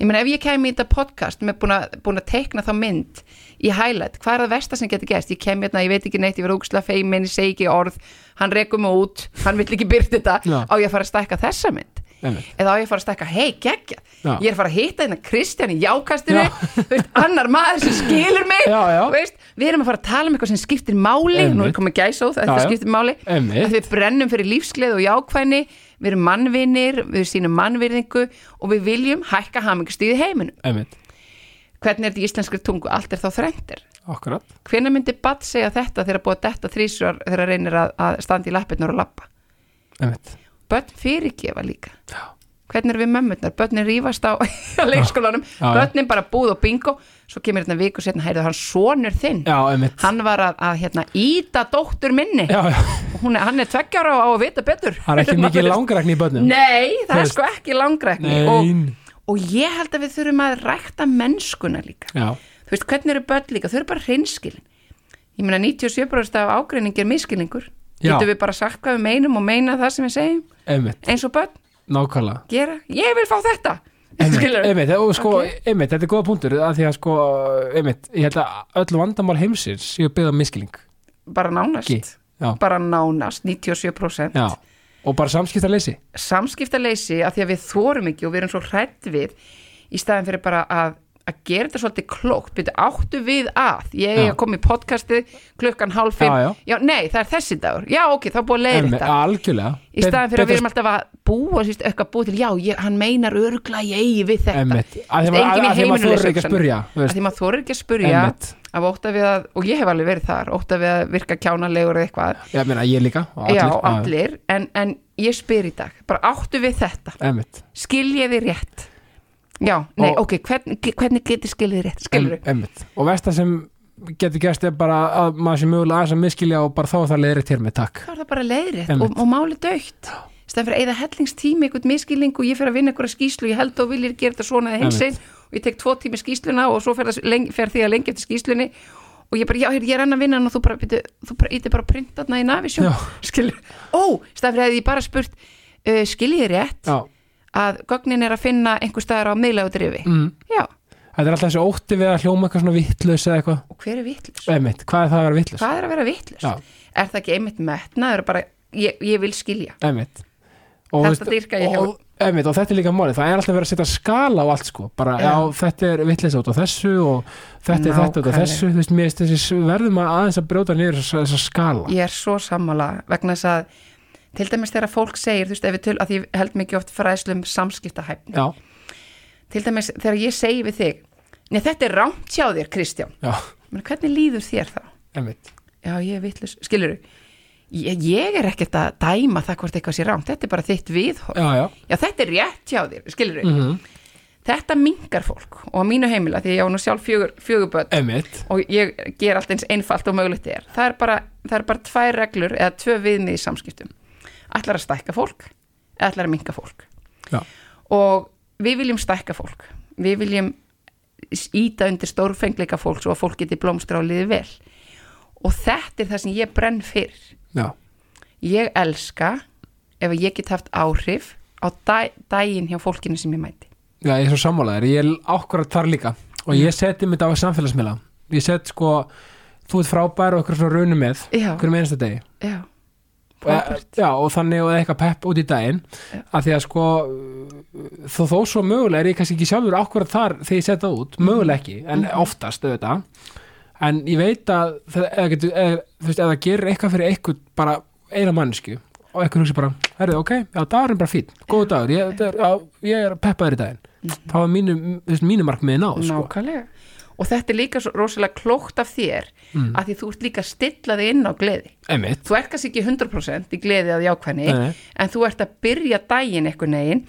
Ég meina ef ég kemi í þetta podcast með búin að, búin að teikna þá mynd í highlight, hvað er það versta sem getur gerst? Ég kem hérna, ég veit ekki neitt, ég verð úksla feimin ég segi ekki orð, hann rekum mig út hann vill ekki byrta þetta, Já. á ég að fara að stækka þessa mynd? Emitt, eða á ég að fara að stækka, hei, geggja Já. ég er að fara að hitta hérna Kristján í jákastinu Já. þú veist, annar maður sem skilur mig veist, við erum að fara að tala um eitthvað sem skiptir máli nú er Einmitt. komið gæsóð, þetta skiptir máli. Einmitt. að við brennum fyrir lífsgleð og jákvæðni við erum mannvinir, við sínum mannvirðingu og við viljum hækka hamingastíði heiminu emitt hvernig er þetta í íslenskri tungu, allt er þá þrengtir akkurat, hvenær myndi Batt segja þetta þegar búið að detta þrísvar þegar reynir að, að standa í lappirnar og lappa börn fyrirgefa líka. Já. hvernig er við mömmurnar, börnin rífast á, leikskólanum, börnin bara búð og bingo, svo kemur hérna viku setna, heyrðu hann sonur þinn, já, hann var að, að hérna, íta dóttur minni, já, er, hann er tveggjára á að vita betur. það er ekki mikið langrækni í börnum. Nei, það Þú er sko ekki langrækni. Nein. og ég held að við þurfum að rækta mennskuna líka. já, Þú veist, hvernig eru börn líka, þau eru bara hreinskilin. Ég meina 97% af ágreiningi er miskilningur. Já. Getum við bara sagt hvað við meinum og meina það sem við segjum einmitt, eins og börn nákvæmlega gera, ég vil fá þetta Einmitt, Skilurðu? einmitt, og sko, Ok. einmitt, þetta er góða punktur að því að sko, einmitt, ég held að öll vandamál heimsins séu byggða miskilning bara nánast Ekki, já. bara nánast, 97% já, og bara samskiptarleysi samskiptaleysi að því að við þórum ekki og við erum svo hrætt við í staðin fyrir bara að, að gera þetta svolítið klókt, byrju áttu við að? Ég er Já. að koma í podcastið klukkan hálf fimm, Já, já. nei það er þessi dagur. Já ok, þá búið að leiða þetta. algjörlega. Í staðin fyrir að við erum alltaf að búa eitthvað búið til, já, ég, hann meinar örgla ég eigi við þetta. Að því maður- að þorir ekki að spurja að því maður þorir ekki að spurja að, og ég hef alveg verið þar ótta við að virka kjánalegur eða eitthvað. Já, meina, ég líka og já, já, allir, en, en ég spyr í dag bara áttu við þetta. Þið rétt já, nei, Og- ok, hvern, hvernig getur skiljið rétt skilur Em- einmitt. Og versta sem getur gerst er bara að maður sem mögulega aðeins að miskilja og bara þá er það leiðrið hér með takk. Þá er það bara Einmitt. og, og máli dögt stæðan fyrir að eða hellingstími einhvern miskilning og ég fer að vinna einhverja skýslu ég held og viljir gera þetta svona eða hins einn og ég tek tvo tími skýsluna og svo fer, leng, fer því að lengi eftir skýslunni og ég bara, já, ég er enn að vinna og þú bara, byrju, þú bara, ítir bara að printa þarna í Navisjón skilur, ó, stæðan fyrir að ég bara spurt uh, skiljið rétt? Já, að gögnin er að finna einhver staðar á miðlega drifi, mm. já, þetta er alltaf þessi ótti við að hljóma eitthvað svona vittlaus eða eitthvað. Og hver er vittlust? einmitt, hvað er það að vera vittlaus Hvað er að vera vittlust? Já. Er það ekki einmitt metnaður bara, ég, ég vil skilja. Einmitt. Og, Þetta dýrka ég hjá- einmitt, og þetta er líka málið, það er alltaf verið að setja skala á allt sko, bara já, Já. þetta er vittlaus út á þessu og þetta er þetta út á þessu. Þú veist, mér verðum að aðeins að brjóta niður þessa, þessa skala. Ég er svo sammála vegna þess að til dæmis þegar fólk segir, þú veist, ef við töl, að ég held mikið oft fræðslum samskiptahæfni. Já, til dæmis þegar ég segi við þig Nei, þetta er rámt hjá þér, Kristján. Já, Meni, Hvernig líður þér þá? einmitt. Já, ég er vittlust, skilur ég, ég er ekkert að dæma það hvort eitthvað sé rámt Þetta er bara þitt viðhorf. Já, já, Já, þetta er rétt hjá þér, skilur mm Þetta mingar fólk og á mínu heimila því ég á nú sjálf fjögur, fjögur börn einmitt. og ég ger allt eins einfalt og mögulegt er. Það er bara, það er bara tvær reglur eða tvö viðmið í samskiptum ætlar að stækka fólk eða ætlar að minka fólk. Já, og við viljum stækka fólk. Við viljum íta undir stórfengleika fólk svo að fólk geti blómstra og liði vel. Og þetta er það sem ég brenn fyrir. Já, ég elska ef ég get haft áhrif á dag, daginn hjá fólkinu sem ég mæti. Já, ég er svo sammálaður, ég er ákvarðat þar líka. Og ég seti mitt á samfélagsmiðla. Ég set sko, þú ert frábær og eitthvað svona raunum með, hverjum einasta degi. Já, frábært já, og þannig og eitthvað pepp út í daginn. Já. að því að sko þó, þó svo mögulega er ég kannski ekki sjálfur ákvarðat þar þegar ég set það út, mögulega ekki en oftast auðvitað. En ég veit að þú veist, ef það gerir eitthvað fyrir eitthvað bara eina mannsku og eitthvað hugsa bara, herrið, ok, já, dagurinn bara fín góðu dagur, ég, ég er peppaður í daginn. Þá er mínu, þú veist, mínu markmiði náð sko. Og þetta er líka rosalega klókt af þér Mm. að því þú ert líka að stilla þig inn á gleði. Einmitt, Þú ert kannski ekki 100% í gleði að jákvæðni Nei. en þú ert að byrja daginn eitthvað neginn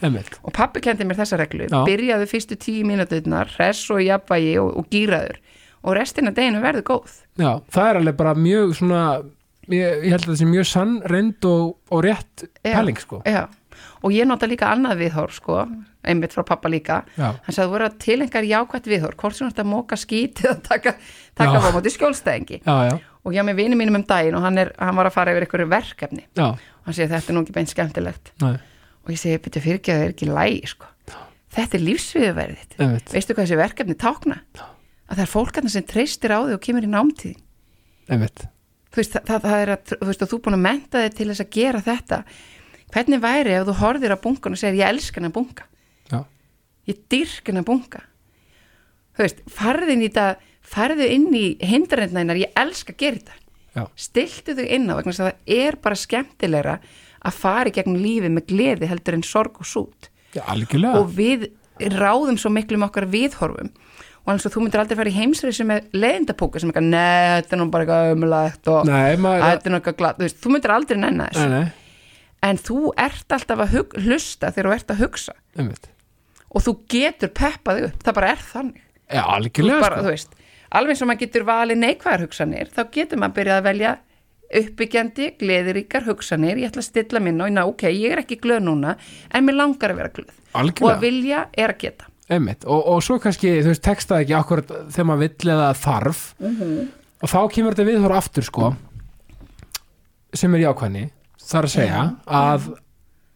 og pappi kendi mér þessa reglu. Já. Byrjaðu fyrstu tíu mínúturnar, hress og jafnvægi og, og gýraður og restina deginu verður góð. Já, það er alveg bara mjög svona ég, ég held að það sé mjög sann reynd og, og rétt pæling sko Já. Og ég nota líka annað viðhorf sko, einmitt frá pappa líka. Já, Hann sagði að þú voru að tilengar jákvætt viðhorf, hvort sem þú ert að móka skít eða taka, taka á móti skjólstæðingi. já, já, Og ég á með vini mínum um daginn og hann, er, hann var að fara yfir einhverju verkefni. já, hann segir þetta er nú ekki beint skemmtilegt. Næ, og ég segi, betur fyrir ekki að það er ekki lægi sko. þetta er lífsviðverðið veistu hvað þessi verkefni tákna? Að það er fólkarna sem treystir á þig og kemur í námtíðin. Þú veist, það, það, er að, þú veist, og þú búin að menta þig til þess að gera þetta. Hvernig væri ef þú horfir á bunkan og segir ég elska hennar bunka ég dyrk hennar bunka. Þú veist, farðu inn í þetta farðu inn í hindranirnar ég elska að gera þetta. Já, stiltu þau inn á vegna þess að það er bara skemmtilegra að fara í gegnum lífið með gleði heldur en sorg og sút. Já, og við ráðum svo miklu með okkar viðhorfum. Og alveg svo þú myndir aldrei fara í heimsreysi með leiðindapóka sem eitthvað, neð, þetta er nú bara eitthvað ömulagt og þetta er nú eitthvað glatt, þú þú myndir aldrei nenna þessu. Nei, nei, en þú ert alltaf að hlusta þegar þú ert að hugsa. Einmitt og þú getur peppað upp, það bara er þannig. Algjörlega bara, sko. veist, alveg og maður getur valið neikvæðar hugsanir, þá getur maður byrjað að velja uppbyggjandi, gleðiríkar hugsanir, ég ætla að stilla minna og ná, ok, ég er ekki glöð núna en mér langar að vera glöð. Og að Algjörlega, vilja er að geta. Og, og svo kannski, þú veist, textaði ekki akkur þegar maður vill eða þarf. Og þá kemur þetta viðhóra aftur sko sem er jákvæðni þar að segja að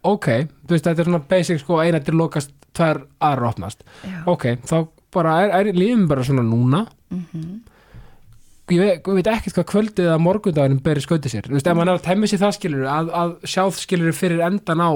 ok, þú veist, þetta er svona basic sko, einættir lokast, tvær aðra opnast Já. ok, þá bara er, er lífum bara svona núna. Ég, veit, ég veit ekkert hvað kvöldið eða morgundaginn beri skautið sér, þú veist, ef maður er að temmi sér það skilur að, að sjáð skilur fyrir endan á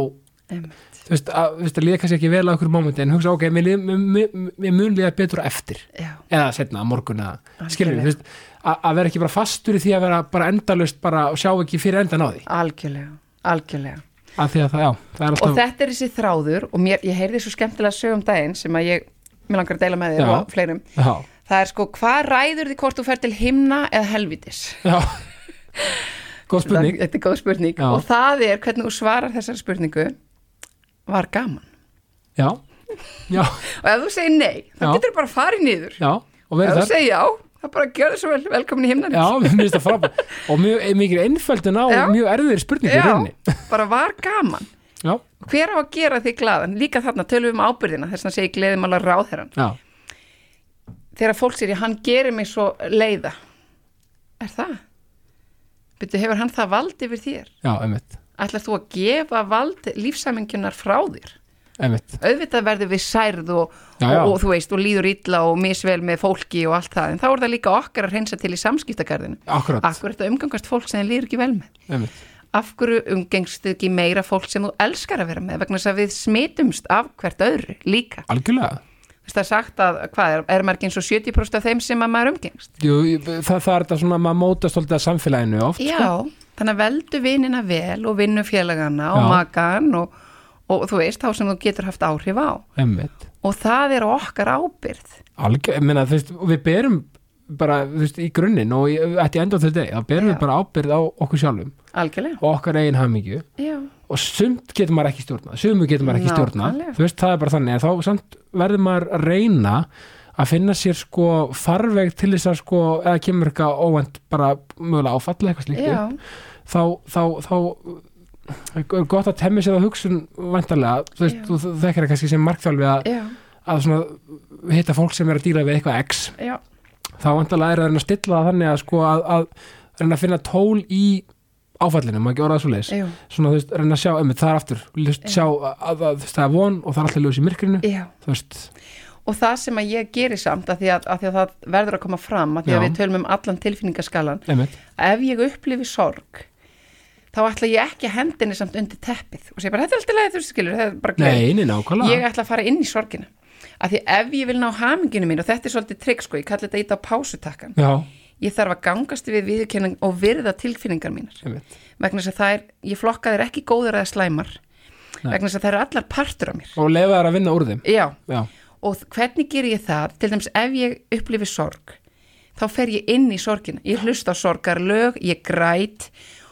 þú veist, að, að líða kannski ekki vel á okkur mómenti en hugsa, ok, mér, mér, mér, mun líða betur eftir, Já, eða setna að morgun eða, skilur þú veist, að, að vera ekki bara fastur í því að vera bara endalust bara og sjá ekki fyrir endan á því. Algjörlega, algjörlega. að að það, já, það er og alltaf þetta er þessi þráður og mér, ég heyrði svo skemmtilega sögum daginn sem að ég, mér langar að deila með þér og fleirum. Já, það er sko, hvað ræður því hvort þú fer til himna eða helvitis já. Góð spurning, Það- þetta er góð spurning. Já. og það er hvernig þú svarar þessari spurningu var gaman? Já. Já, og ef þú segir nei, þá getur þú bara að fara niður. Já, og ef verið já, þá bara gjör svo vel. Velkomin í himnan já, mér finnst það frábært. Og mjög, mikið einföldun á Já. mjög erfiðir spurningu í rauninni. bara var gaman. Já, hver á að gera þig glaðan, líka þarna tölum við um ábyrðina þess að segja gleðum alveg ráðherran já, þegar fólk sér, hann gerir mig svo leiða. Er það? Byrju, hefur hann það vald yfir þér? já, einmitt. Ætlar þú að gefa vald lífsamengjunar frá þér? Einmitt, Auðvitað verður við særð og, Já, já. og, og þú veist, og líður illa og misvel með fólki og allt það, en þá er það líka okkar að hreinsa til í samskiptagarðinu. akkurat Akkur er þetta umgangast fólk sem þið líður ekki vel með? einmitt, Af hverju umgengstu ekki meira fólk sem þú elskar að vera með? Vegna þess að við smitumst af hvert öðru líka. algjörlega það er sagt að, hvað er, er maður ekki eins og 70% af þeim sem að maður umgengst? Jú, það, það er þetta svona, maður mótast alltaf samfélaginu oft Já, þannig að veldu vinnina vel og vinnufélagana og Já. makan og, og þú veist, þá sem þú getur haft áhrif á. einmitt Og það er okkar ábyrð. algjör, þú veist, við berum bara, veist, í grunninn og ætti enda til deg, þá berum Já. við bara ábyrð á okkur sjálfum Algjörlega. og okkar eigin hamingju Já, og sumt getur maður ekki stjórna sumu getur maður ekki stjórna, veist, það er bara þannig en þá verður maður að reyna að finna sér sko farveg til þess að sko, eða kemur eitthvað óvænt bara mögulega áfalla eitthvað slíkt þá, þá, þá er gott að temmi sér á hugsun vantarlega, þú veist, þú þekkir það kannski sem markþjálfi að, að svona hitta fólk sem er að díla við eitthvað X. Já, þá vantarlega er að reyna að stilla það þannig að sko að, að reyna að finna tól í áfallinu, maður ekki orðað svo leiðis svona þú veist, reyna að sjá, um, það er aftur. Lust, sjá að, að, það er von og það er alltaf ljós í myrkrinu, já. þú veist. Og það sem að ég geri samt að því að, að, því að það verður að koma fram að því að við tölum um allan tilfinningaskalan ef ég upplifi sorg þá ætla ég ekki að hendinni samt undir teppið. Og segja bara þetta er alltaf leið þú skilur, það er bara gleð ég ætla að fara inn í sorgina. Að því ef ég vil ná haminginu mín og þetta er svolítið trygg sko, ég kalli þetta ít á pásutakkan já, ég þarf að gangast við viðurkenning og virða tilfinningar mínar. Vegna þess að það er, ég flokka þér ekki góður eða slæmar. Nei. vegna þess að það eru allar partur af mér. Og lefa þær að vinna úr þeim. Já, já, og hvernig ger ég það? Til dæmis ef ég upplifi sorg þá fer ég inn í sorgina. Ég hlusta á sorgarlög, ég græt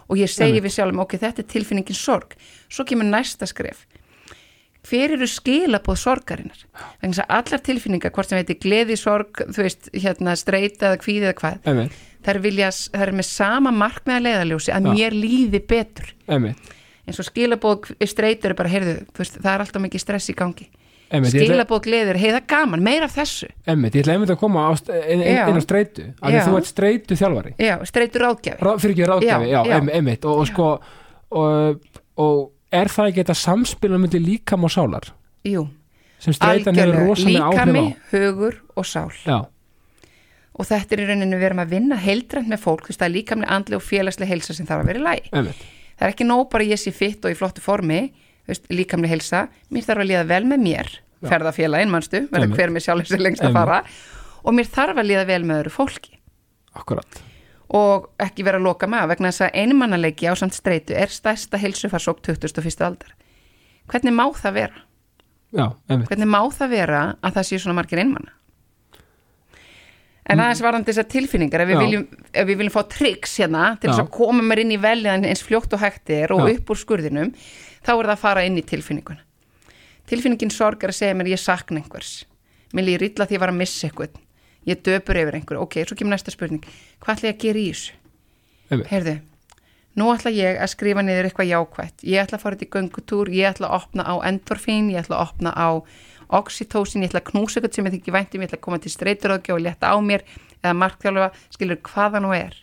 og ég segi við sjálfum ok, þetta er tilfinningin sorg. Svo kemur næsta skref. Hver eru skilabóð sorgarinnar? Vegna þess að allar tilfinningar, hvort sem veitir gleði, sorg, þú veist, hérna streita eða kvíði eða hvað, einmitt, þær vilja þær eru með sama markmiða leiðaljósi að Já. mér líði betur. Einmitt, eins og skilabóð streitur er bara, heyrðu, veist, það er alltaf mikið stress í gangi skilabóð gleðir, hei það er gaman, meira af þessu. Einmitt, ég ætla einmitt að koma inn, á streitu af því þú ert streitu þjálfari. Já, streitur ráðgjafi. Rá, fyrir ekki ráðgjafi, já, Já, einmitt og, og sko og, og er það ekki þetta samspilum myndi líkam og sálar? Jú, algjörlega, líkami, hugur og sál. Já, og þetta er í rauninu við erum að vinna heildrænt með fólk, þú veist það er líkamlega andli og félagslega heilsa sem þarf að vera í einmitt, það er ekki nóg bara ég sé fitt og í flottu formi líkamlega heilsa, mér þarf að líða vel með mér. Já. ferðafélagin, verður Einmitt. hver með sjálfur sér lengst að fara. Og mér þarf að líða vel með öðru fólki. Akkurat. Og ekki vera að loka maður vegna þess að einmannaleiki á samt streitu er stærsta heilsufarsók 21. aldar. Hvernig má það vera? já, hvernig má það vera að það séu svona margir einmanna En aðeins varðandi þessar tilfinningar, ef við, viljum, ef við viljum fá tricks hérna til þess að koma mér inn í veljan eins fljótt og hægt er og Já. upp úr skurðinum, þá er það að fara inn í tilfinninguna. Tilfinningin sorg er að segja mér ég sakna einhvers. Mér líður illa því ég var að missa eitthvað. Ég döpur yfir einhver. Ok, svo kemur næsta spurning. Hvað ætla ég að gera í þessu? Heyrðu, nú ætla ég að skrifa niður eitthvað jákvætt. Ég ætla að fara þetta í göngutúr, ég ætla að opna á endorfín, ég ætla að opna á oxytósin, ég ætla að knúsa eitthvað sem ég þykki væntum, ég ætla að koma til streyturáðgja og létta á mér eða markþjálfa, skilur hvaða nú er.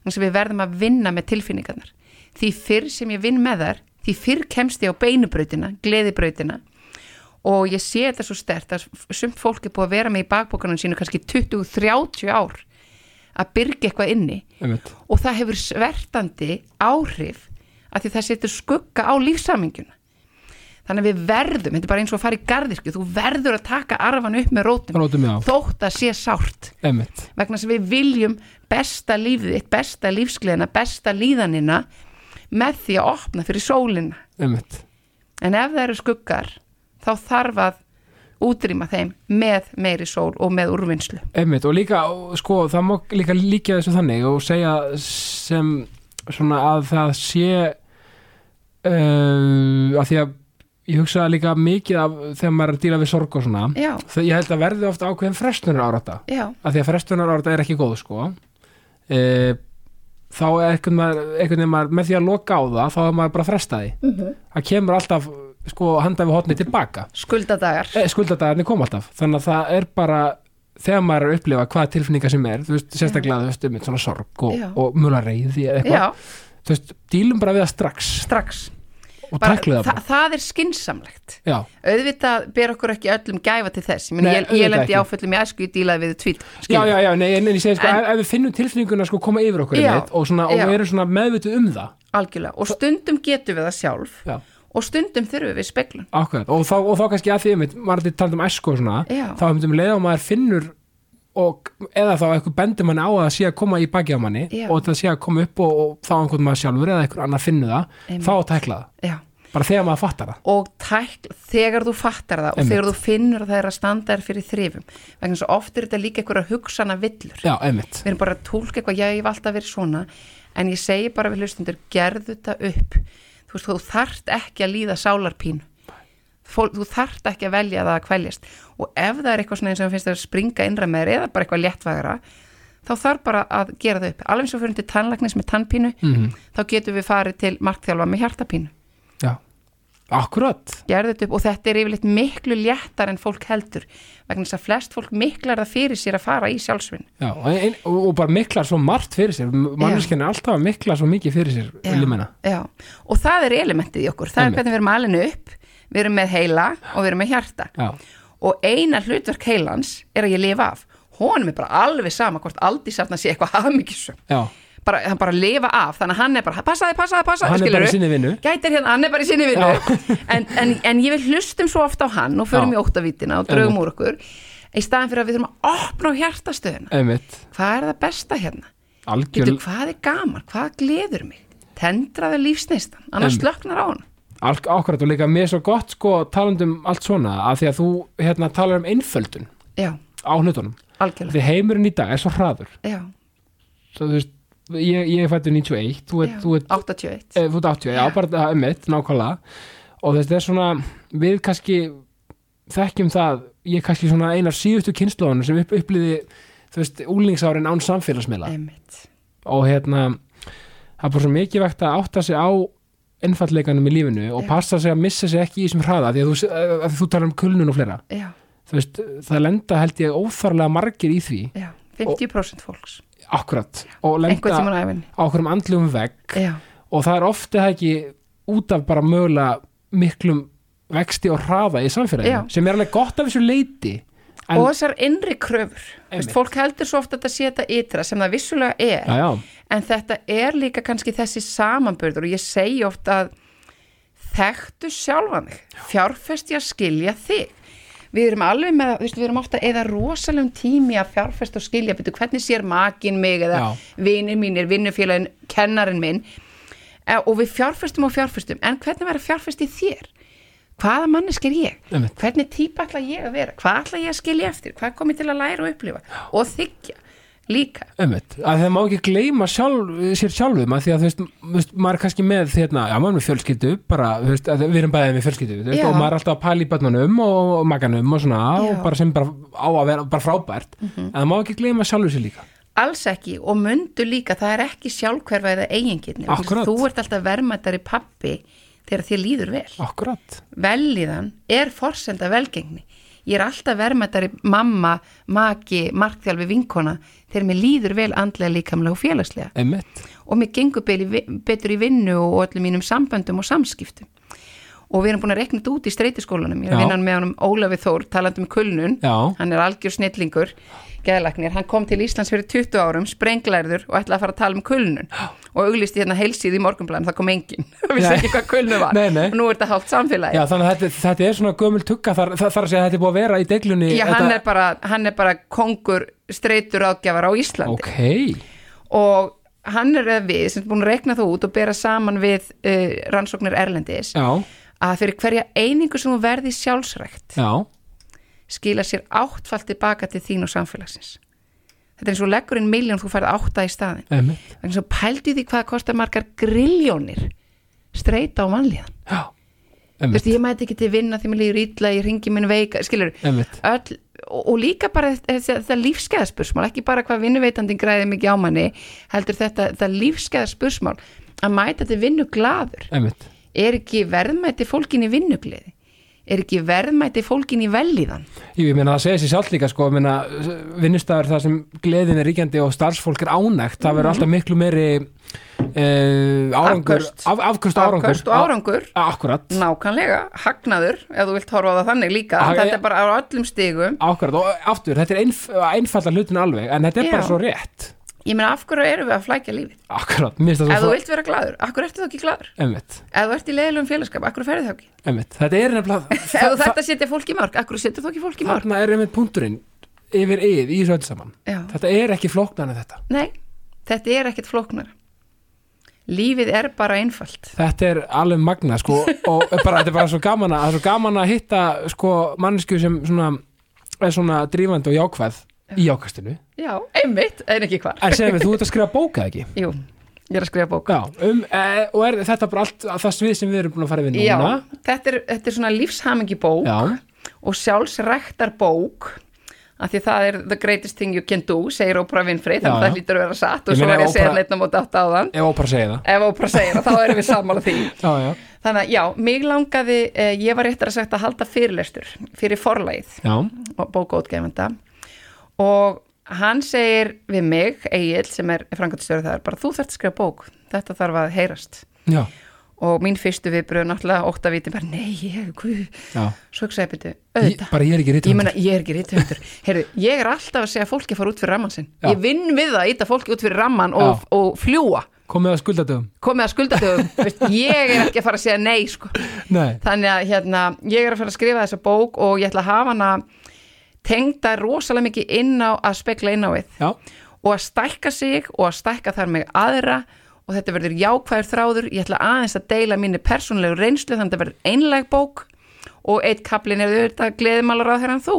Þannig að við verðum að vinna með tilfinningarnar. Því fyrr sem ég vinn með þar, því fyrr kemst ég á beinubrautina, gleðibrautina og ég sé þetta svo stert að sumt fólk er búið að vera með í bakbókanum sínu kannski 20-30 ár að byrja eitthvað inni. Einmitt, og það hefur svertandi áhrif að því það setur skugga á lífsaminguna þannig að við verðum, þetta er bara eins og að fara í garðirkju þú verður að taka arfan upp með rótum Rótum, þótt að sé sárt. Einmitt, vegna að við viljum besta lífið besta lífsgleðina besta líðanina með því að opna fyrir sólina. Einmitt. en ef það eru skuggar þá þarf að útrýma þeim með meiri sól og með úrvinnslu. Einmitt, og líka, sko, það má líka líka þessu þannig og segja sem svona að það sé uh, að því að ég hugsa líka mikið af þegar maður er að díla við sorg og svona já, ég held að verði ofta ákveðin frestunar árata að því að frestunar árata er ekki góð sko. Uh, þá er einhvern veginn, með því að loka á það þá er maður bara að fresta því. Mhm. það kemur alltaf sko handa við hotni tilbaka. Skuldadagar e, skuldadagarnir kom alltaf. Þannig að það er bara þegar maður er að upplifa hvaða tilfinninga sem er þú veist, sérstaklega þú veist, um svona sorg og, og mjöla reyði eða eitthvað þú veist, dílum bara við það strax. Strax bara, það þa bara það er skinsamlegt já, auðvitað ber okkur ekki öllum gæfa til þess. Ég, ég, ég lendi áföllum í æsku, ég dílaði við tvít já, já, já, nei, en, ég segi sko, En- ef, við finnum tilfinninguna sko koma yfir okkur Já, og, svona, og við erum svona meðvituð um það. Algjörlega, og stundum getum við það sjálf já, og stundum þurfum við speklun akkurat. Og þá, og þá kannski að því einmitt, maður er talað um æsku og svona Já. þá hefum við leið og maður finnur og eða þá eitthvað bendur manni á að það sé að koma í baki á manni Já. og það sé að koma upp og, og þá einhvern maður sjálfur eða einhver annar finnu það Einmitt. þá tækla það. Já. Bara þegar maður fattar það. Og tæk, þegar þú fattar það og Einmitt. þegar þú finnur að það er að standa þér fyrir þrifum. Vegna að oft er þetta líka einhverja hugsana villur. Já, einmitt, við erum bara að tólka eitthvað, já ég hef alltaf verið svona. En ég segi bara við hlustundur gerðu þetta upp. Þú veist, þú þarft ekki að líða sálarpínu Fól, þú þarft ekki að velja það að kvæljast og ef það er eitthvað svona eins og finnst það að springa innra með þér eða bara eitthvað léttvægra þá þarf bara að gera það upp. Alveg eins og fyrir til tannlæknis með tannpínu mm þá getum við farið til markþjálfa með hjartapínu. Já, akkurat. Gerðu þetta upp og þetta er yfirleitt miklu léttar en fólk heldur vegna þess að flest fólk miklar það fyrir sér að fara í sjálfsvinn já, og, og, og bara miklar svo margt fyrir sér. Manneskinn er alltaf að mikla svo mikið fyrir sér menna, já. og það er elementið í okkur. Það Einmitt. er hvernig við erum alinu upp við erum með heila og við erum með hjarta. Já, og eina hlutverk heilans er að ég lifa af. Honum er bara alveg sama hvort aldrei safna sé eitthvað hafmyggisum bara, hann bara lifa af, þannig að hann er bara passaði, passaði, passaði, hann er bara í sinni vinnu. Gætir hérna, hann er bara í sinni vinnu. En, en, en ég vil hlustum svo ofta á hann og förum Já. í óttavítina og draugum úr okkur í staðan fyrir að við þurfum að opna á hjartastöðuna hvað er það besta hérna? algjör Getur, hvað er gaman, hvað gleður mig? Tendraði lífsneistan, annars slöknar á hann Ákvært og líka mér svo gott sko talandum allt svona að því að þú hérna talar um einföldun já, á hlutunum. Algjörlega. Því heimurinn í dag er svo hraður. Svo, þú veist, ég, ég fættur 91 þú ert, þú ert, 81 e, þú ert 80, já, bara er mitt nákvæmlega. Og þetta er svona við kannski þekkjum það, ég er kannski svona einar síðustu kynnslóðunum sem upp, upplýði þú veist, úlingsárin án samfélagsmiðla. Og hérna það er bara svo mikið vegt að átta sig á einfallleikanum í lífinu og Já. passa sig að missa sig ekki í þessum hraða því að þú, að þú talar um kulnun og fleira. Já, þú veist, það lenda held ég óþarlega margir í því, já, 50% fólks. Akkurat. Og einhvern lenda á æfinni á okkur um andlugum vegg. Já, og það er það ekki út af bara mögulega miklum vexti og hraða í samfélaginu Já. sem er alveg gott af þessu leiti en, og þessar innri kröfur. Vist, fólk heldur svo ofta að þetta sé þetta ytra sem það vissulega er. Já, já, en þetta er líka kannski þessi samanbörður og ég segi ofta að þekktu sjálfa mig fjárfesti að skilja þig. Við erum alveg með, við erum ofta eða rosalegum tími að fjárfesta og skilja betur hvernig sér makin mig eða Já. vinir mínir, vinnufélagin, kennarinn minn? Eh, og við fjárfestum og fjárfestum. En hvernig verður fjárfest í þér hvaða mannesk er ég? Einmitt. hvernig típa ætla ég að vera? Hvað ætla ég að skilja eftir, hvað kom ég til að læra og upplifa? Og þykja líka. Einmitt, að það má ekki gleyma sjálf, sér sjálfum að því að þú veist, maður er kannski með hérna, já maður er með fjölskyldu bara, veist, að við erum bæðið með fjölskyldu þú veist, Já. og maður er alltaf að pæla í börnunum og, og maganum og svona, Já. og bara sem bara á að vera bara frábært, en það má ekki gleyma sjálfur sér líka, alls ekki og mundu líka það er ekki sjálfhverfa eða eigingirni þú ert alltaf verðmættari pappi þegar þér líður vel. Akkurat. Velíðan er forsenda velgengni. Ég er alltaf verðmættari mamma, maki, markþjálfi vinkona þegar mér líður vel andlega líkamlega og félagslega. Einmitt, og mér gengur betur í vinnu og öllum mínum samböndum og samskiptum og við erum búin að rekna þetta út í streytiskólanum ég er Já. að vinna með honum Ólafi Þór talandi um kulnun, Já. hann er algjör snillingur geðlagnir, hann kom til Íslands fyrir 20 árum, sprenglærður og ætlaði að fara að tala um kulnun. Og auglisti hérna heilsíð í morgunblæðin, það kom enginn. Það vissi ekki hvað kulnun var. Nei, nei. og nú er þetta hálft samfélagi. Já þannig að þetta, þetta er svona gömul tugga, þar, þarf að segja að þetta er búið að vera í deglunni Já, þetta, hann er bara, hann er bara kongur streytur ágjafar á Íslandi. Ok, og hann er við sem er búin að rekna það út og bera saman við uh, rannsóknir Erlendis. Já, að fyrir hverja einingu sem þú verði sjálfsrækt já. skila sér áttfalt tilbaka til þín og samfélagsins. Þetta er eins og leggur inn miljón þú færð átta í staðin þannig svo pældu því hvað kostar margar grilljónir streyta á mannlíðan já, þú veist, ég mæti ekki til vinna því mér líður illa, ég ringi minn veika, skilur öll, og, og líka bara þetta, þetta lífskeiðaspursmál, ekki bara hvað vinnuveitandin græði mikið á manni, heldur þetta, þetta lífskeiðaspursmál að mæta til vinnu gladur, Einmitt, er ekki verðmæti fólkin í vinnugleði? Er ekki verðmæti fólkin í velíðan Jú, ég meina það segir sér sjálf líka sko, ég meina vinnustæður þar sem gleðin er ríkjandi og starfsfólk er ánægt, það verður alltaf miklu meiri uh, árangur Afköst. af, og árangur. A, akkurat, nákvæmlega, hagnaður, ef þú vilt horfa á það þannig líka, Ah, þetta er bara á öllum stigum. Akkurat og aftur, þetta er einf, einfalda hlutin alveg, en þetta er Já. bara svo rétt ég meina af hverju erum við að flækja lífið? Akkurat, mér finnst ef það þú svo vilt vera gladur, af hverju ertu þá ekki gladur einmitt, ef þú ert í leiðilegum félagskap, af hverju ferði þá ekki? Einmitt, þetta er nefnilega ef þú þarft að setja fólk í mörg, af hverju setur þú ekki fólk í mörg? Þarna er einmitt punkturinn yfir yð í öll saman. Já. þetta er ekki flóknan en þetta. Nei, þetta er ekkert flóknar Lífið er bara einfalt. Þetta er alveg magna sko, og bara, þetta er bara svo gaman að, svo gaman að hitta sko, mannesku sem svona, er svona drífandi og jákvæð í jákastinu Já, einmitt, en ekki hvar. En segir mig, þú ert að skrifa bóka ekki? Jú, ég er að skrifa bók. Já, um, e, og er þetta bara allt það svið sem við erum búin að fara við Já, núna? þetta er, þetta er svona lífshamingi bók Já. og sjálfsræktar bók af því það er the greatest thing you can do segir Oprah Winfrey, þannig Já, að já. það hlýtur að vera satt. Og svo var ég að segja neitt á móti átt áðan. Ef ópar segja það. Ef Oprah segir það, þá erum við sammála því. Já, já, Þannig að já, mig langaði, eh, ég var réttar að sagt að halda fyrirlestur fyrir forlagið já, og bókaútgefanda og hann segir við mig, Egil sem er frangatstjóri það er bara þú þarft að skrifa bók. Þetta þarf að heyrast. Já, og mín fyrstu viðbröð náttúrulega óttavíti bara nei, ég, já. svo ekki segja byrju, Ég, auðvitað. bara ég er ekki Ég rítum meina, ég er ekki rítöndur Heyrðu, ég er alltaf að segja að fólki fara út fyrir ramman sinn. Já. Ég vinn við það að íta fólki út fyrir ramman og, og fljúa komið að skuldadöfum komið að skuldadöfum Ég er ekki að fara að segja nei sko. Nei, Þannig að hérna, ég er að fara að skrifa þessa bók og ég ætla að hafa hana tengda rosalega mikið inn á að spekla inn á við. Já, og að stækka sig og að stækka þar með aðra. Og þetta verður jákvæður þráður. Ég ætla aðeins að deila minni persónlegu reynslu þannig að þetta verður einleg bók. Og eitt kaplin er auðvitað gleðimálar á þeirra en þú.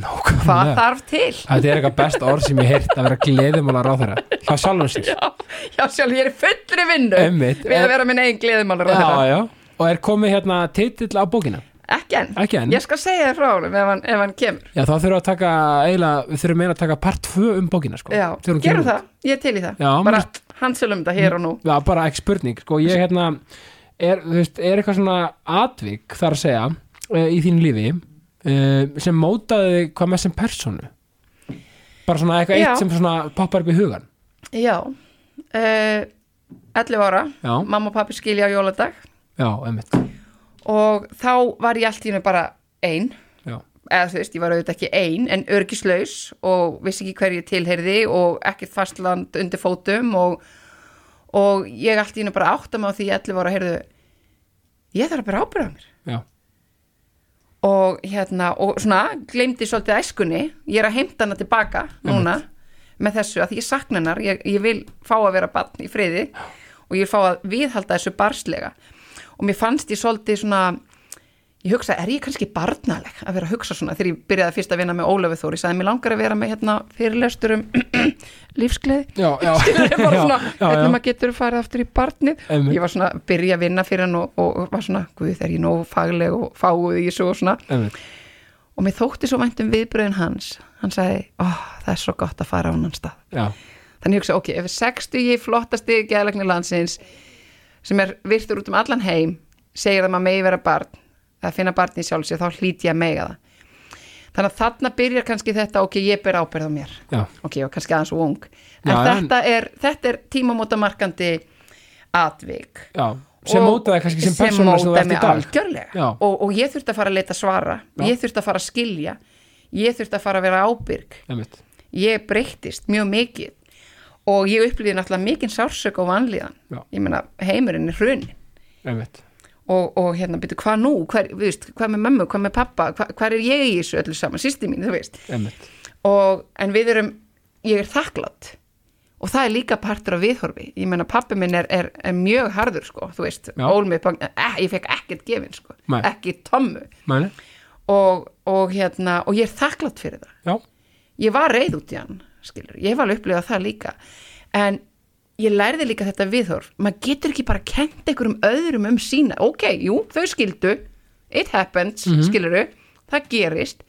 Nákvæmlega. Hvað þarf til? Þetta er eitthvað best orð sem ég heyrt að vera gleðimálar á þeirra Hjá sjálfum sér. Já, já sjálf, ég er fullri vinnu við að vera minn eigin gleðimálar á Já, þeirra já, og er komið hérna titill á bókina ekki enn, Ekki enn. ég skal segja þér frá honum ef hann, ef hann kemur. Já, þá þurfum við að taka eiginlega, við þurfum meina að taka part 2 um bókina sko, Já, gerum kemur það, ég til í það. Já, bara hansölum þetta hér og nú. Já, bara ekki spurning, sko, ég hérna er, þú veist, er eitthvað svona atvik þar að segja e, í þínu lífi e, sem mótaði hvað með sem personu bara svona eitthvað eitt sem svona poppar upp í hugan Já, uh, 11 ára. Já. mamma og pappi skilja á jóladag. Já, einmitt og þá var ég allt í hennu bara ein. Já, eða þú veist, ég var auðvitað ekki ein en örgislaus og vissi ekki hverju tilheyrði og ekkert fastland undir fótum og, og ég allt í hennu bara átta mig á því 11 ára heyrðu ég þarf að bara ábyrða mér. Já, og hérna, og svona gleymdi svolítið æskunni, ég er að heimta hana tilbaka núna með þessu að því ég sakna hennar, ég, ég vil fá að vera barn í friði og ég vil fá að viðhalda þessu barslega og mér fannst ég svolítið svona ég hugsa, er ég kannski barnaleg að vera að hugsa svona þegar ég byrjaði fyrst að vinna með Ólöfi Þór? Ég sagði, mér langar að vera með hérna fyrirlestur um lífsgleði. Ég já. maður getur farið aftur í barnið. Einmitt. ég var svona, að byrja að vinna fyrir hann og, og, var svona, guð, er ég nóg fagleg og fáuð í þessu og svona? Einmitt. og mér þótti svo vænt um viðbröðin hans. Hann sagði, ó, það er svo gott að fara á annan stað. Já, þannig ég hugsa, ok, ef 60 flottasti geðlækni landsins sem er virtur út um allan heim segir að maður megi vera barn að finna barn í sjálfsér, þá hlýt ég að mega það. Þannig að þarna byrjar kannski þetta ok, ég ber ábyrð á mér. Já, ok, og kannski aðeins og ung. En Já, en- þetta, er, þetta er tímamótamarkandi atvik. Já sem mótaði kannski sem persóna sem mótaði mig dag. algjörlega. Og, og ég þurfti að fara að leita svara. Ég þurfti að fara að skilja. Ég þurfti að fara að vera ábyrg. Einmitt. ég breyttist mjög mikið og ég upplýði náttúrulega mikinn sársök og vanlíðan. Já. ég meina heimurinn er hrunin og, og hérna byrju hvað nú, hver, við veist, hvað með mömmu, hvað með pappa hvað, hvað er ég í þessu öllu saman, sýsti mín, þú veist. Og, en við erum, ég er þakklátt og það er líka partur af viðhorfi. Ég meina pappi minn er, er, er mjög harður sko, þú veist, Já. ól mig upp á- eh, ég fekk ekkert gefin sko, Nei. ekki Mæni? og, og hérna, og ég er þakklátt fyrir það. Já, ég var reið út í hann skilur, ég var alveg upplifað það líka. En ég lærði líka þetta viðhorf. Maður getur ekki bara kent einhverjum öðrum um sína, ok, jú, þau skildu. It happens, mm skiluru það gerist,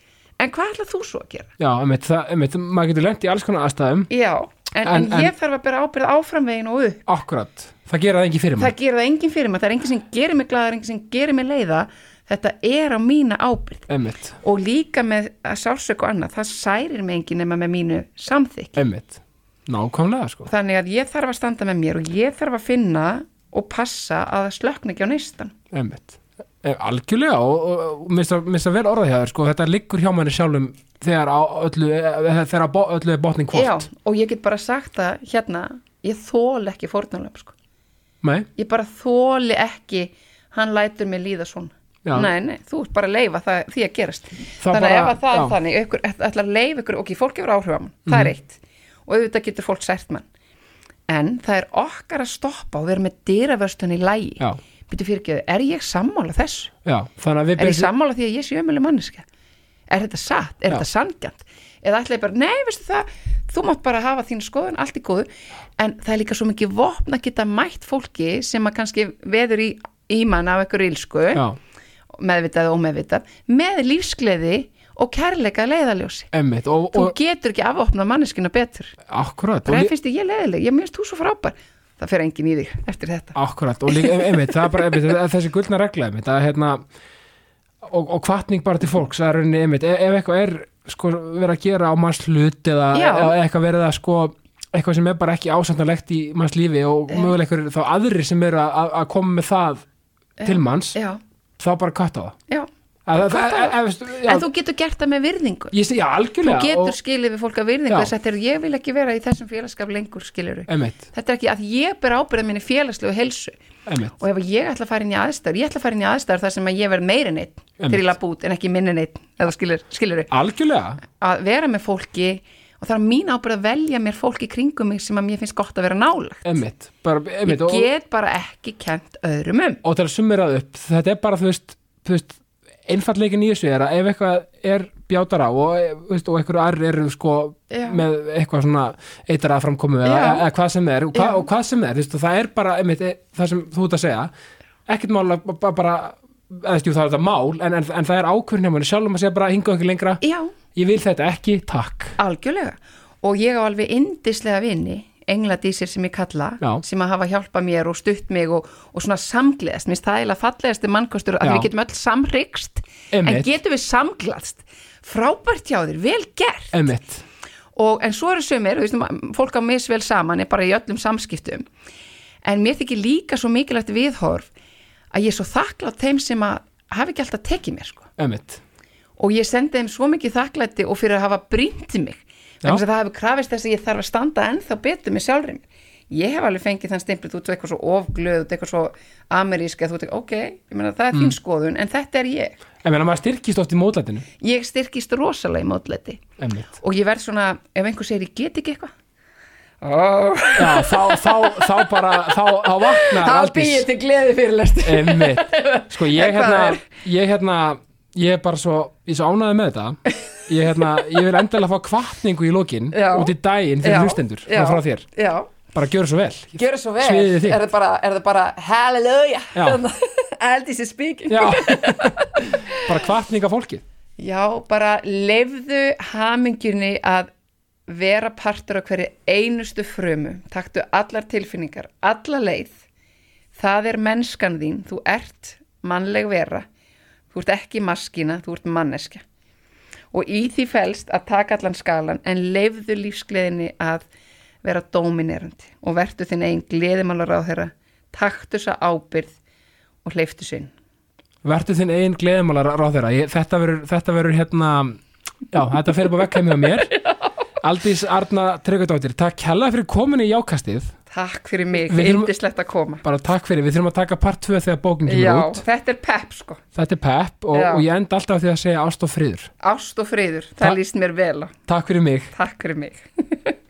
en hvað ætlað þú svo að gera? já, einmitt, það, einmitt, maður getur lent í alls konar aðstæðum. Já, en, en, En- ég þarf að bera ábyrð áframvegin og upp. Akkurat, það gera það ekki fyrir það maður. gerir það enginn fyrir mig, það er enginn sem gerir mig glaðar enginn sem gerir mig leiða þetta er á mína ábyrð Einmitt, og líka með að sálsök og annað það særir mig enginn nema með mínu samþykk einmitt. Nákvæmlega, sko. Þannig að ég þarf að standa með mér og ég þarf að finna og passa að það slökna ekki á neistan Einmitt. Eh, Algjörlega og, og, og minnst að, að vera orðað hjá þér sko, þetta liggur hjá manni sjálfum þegar öllu, eh, þegar á bo, öllu er botning Já, hvort. og ég get bara sagt það hérna, ég þól ekki fórnalöf sko. Nei, ég bara þóli ekki hann lætur mig líða svona Já. nei, nei, þú ert bara að leifa það, því að gerast. Það þannig bara- ef að það já. er þannig ykkur, ætlar að leifa ykkur, ok, fólk hefur áhrif á mann það Mhm. er eitt, og auðvitað getur fólk sært mann. En það er okkar að stoppa og vera með dyravörstun í lægi býtu fyrir ekki, er ég sammála þessu? já er ég byrjum sammála því að ég sé ömuleg manneska er þetta satt, er þetta sangjant eða ætla ég bara, nei, veistu það þú mátt bara hafa þín skoðun, allt í góðu. En það er líka svo mikið vopn að geta mætt fólki sem að kannski veður í, í mann af einhverju ílsku Já, meðvitað og ómeðvitað með lífsgleði og kærleika leiðaljósi einmitt og, þú og getur ekki afopnað manneskina betur. Akkurat lí- finnst ég leiðileg, ég minnst þú svo frábær. Það fer enginn í þig eftir þetta. Akkurat, og líka, einmitt, það er bara einmitt, það er þessi gullna regla, einmitt, að hérna og, og kvartning bara til fólks það er einmitt, ef, ef eitthvað er sko verið að gera á manns hlut eða, eða eitthvað verið að sko eitthvað sem er bara ekki ásandalegt í manns lífi og eitthvað þá aðrir sem eru að, að koma með það til manns, já, þá bara katta það. Já. að, að, að, að, já, en þú getur gert það með virðingu. Ég sé, já, þú getur og, skilið við fólk að virðingu þess að ég vil ekki vera í þessum félagskap lengur skiluru þetta er ekki að ég ber ábyrða minni félagslegu helsu einmitt, og ef ég ætla að fara inn í aðstæður ég ætla að fara inn í aðstæður þar sem að ég verð meiri neitt Einmitt. til lapp út en ekki minni neitt eða skilur, skilur algjörlega. Að vera með fólki og það er mín ábyrða að velja mér fólki kringum mig sem að mér finnst gott að vera nálagt einmitt, bara, einmitt ég get bara ekki kent öðrum um. Og til að sumira það upp þetta er bara, þú veist, veist einfallleikin í þessu er að ef eitthvað er bjátar á og, og eitthvað aðrir eru sko Já. með eitthvað svona eitar að framkomu eða, hvað sem er og, hva, og hvað sem er, þú veist, það er bara einmitt, e- það sem þú ert að segja ekkert mál að bara, eða jú, það er þetta mál, en, en, en það er ákvörðin hjá manni sjálfum að segja bara hingað ekki lengra. Já, ég vil þetta ekki, takk. Algjörlega. Og ég á alveg indislega vini engladísir sem ég kalla Já. sem að hafa hjálpað mér og stutt mig og, og svona samgleðast, minnst það er eiginlega fallegasti mannkostur að Já. við getum öll samrykst en getum við samglaðst? Frábært hjá þér, vel gert. Einmitt, og en svo eru sömur, fólk á misvel saman er bara í öllum samskiptum. En mér þykir líka svo mikilvægt viðhorf að ég er svo þakklátt þeim sem að hafi ekki alltaf tekið mér sko. Einmitt og ég sendi þeim svo mikið þakklæti og fyrir að hafa brýndi mig. Þannig að það hefur krafist þess að ég þarf að standa ennþá betur með sjálfri mér. Ég hef alveg fengið þann stimplit út eitthvað svo ofglöð út eitthvað svo ameríska þú veit ekki, ok, ég meina það er Mm. þín skoðun en þetta er ég, en meina maður styrkist oft í mótlætinu. Ég styrkist rosalega í mótlæti. Einmitt, og ég verð svona, ef einhver segir ég get ekki eitthvað. Ó, Já, þá, þá, þá bara þá, þá vaknar þá Aldís. býð ég til gleði fyrirlest. Sko ég hérna ég hérna ég er bara svo, ég er svo ánæði með þetta ég, hérna, ég vil endilega fá kvartningu í lokin Já. út í daginn fyrir hlustendur frá þér, Já, bara gjör svo vel gjör svo vel. Er það bara, er það bara halleluja Já. Aldís er speaking bara kvartninga fólki Já, bara leifðu hamingjunni að vera partur af hverju einustu frumu. Taktu allar tilfinningar, alla leið. Það er mennskan þín, þú ert mannleg vera. Þú ert ekki maskina, þú ert manneskja. Og í því felst að taka allan skalan en leifðu lífsgleðinni að vera dóminerandi. Og vertu þinn einn gleðimálar á þeirra, taktu þessa ábyrð og hleyftu sinn. Vertu þinn eigin gleðimálar ráð þeirra ég, þetta verður, hérna já, þetta fer upp á vekk heim hjá mér. Aldís Arna Tryggardóttir takk hella fyrir komin í jákastið Takk fyrir mig, Við þurfum- yndislegt að koma. bara takk fyrir, við þurfum að taka part 2 þegar bókin Já, kemur út þetta er pepp sko. þetta er pepp og, Já. og ég enda alltaf því að segja ást og friður Ást og friður, það Takk. líst mér vel á. takk fyrir mig Takk fyrir mig.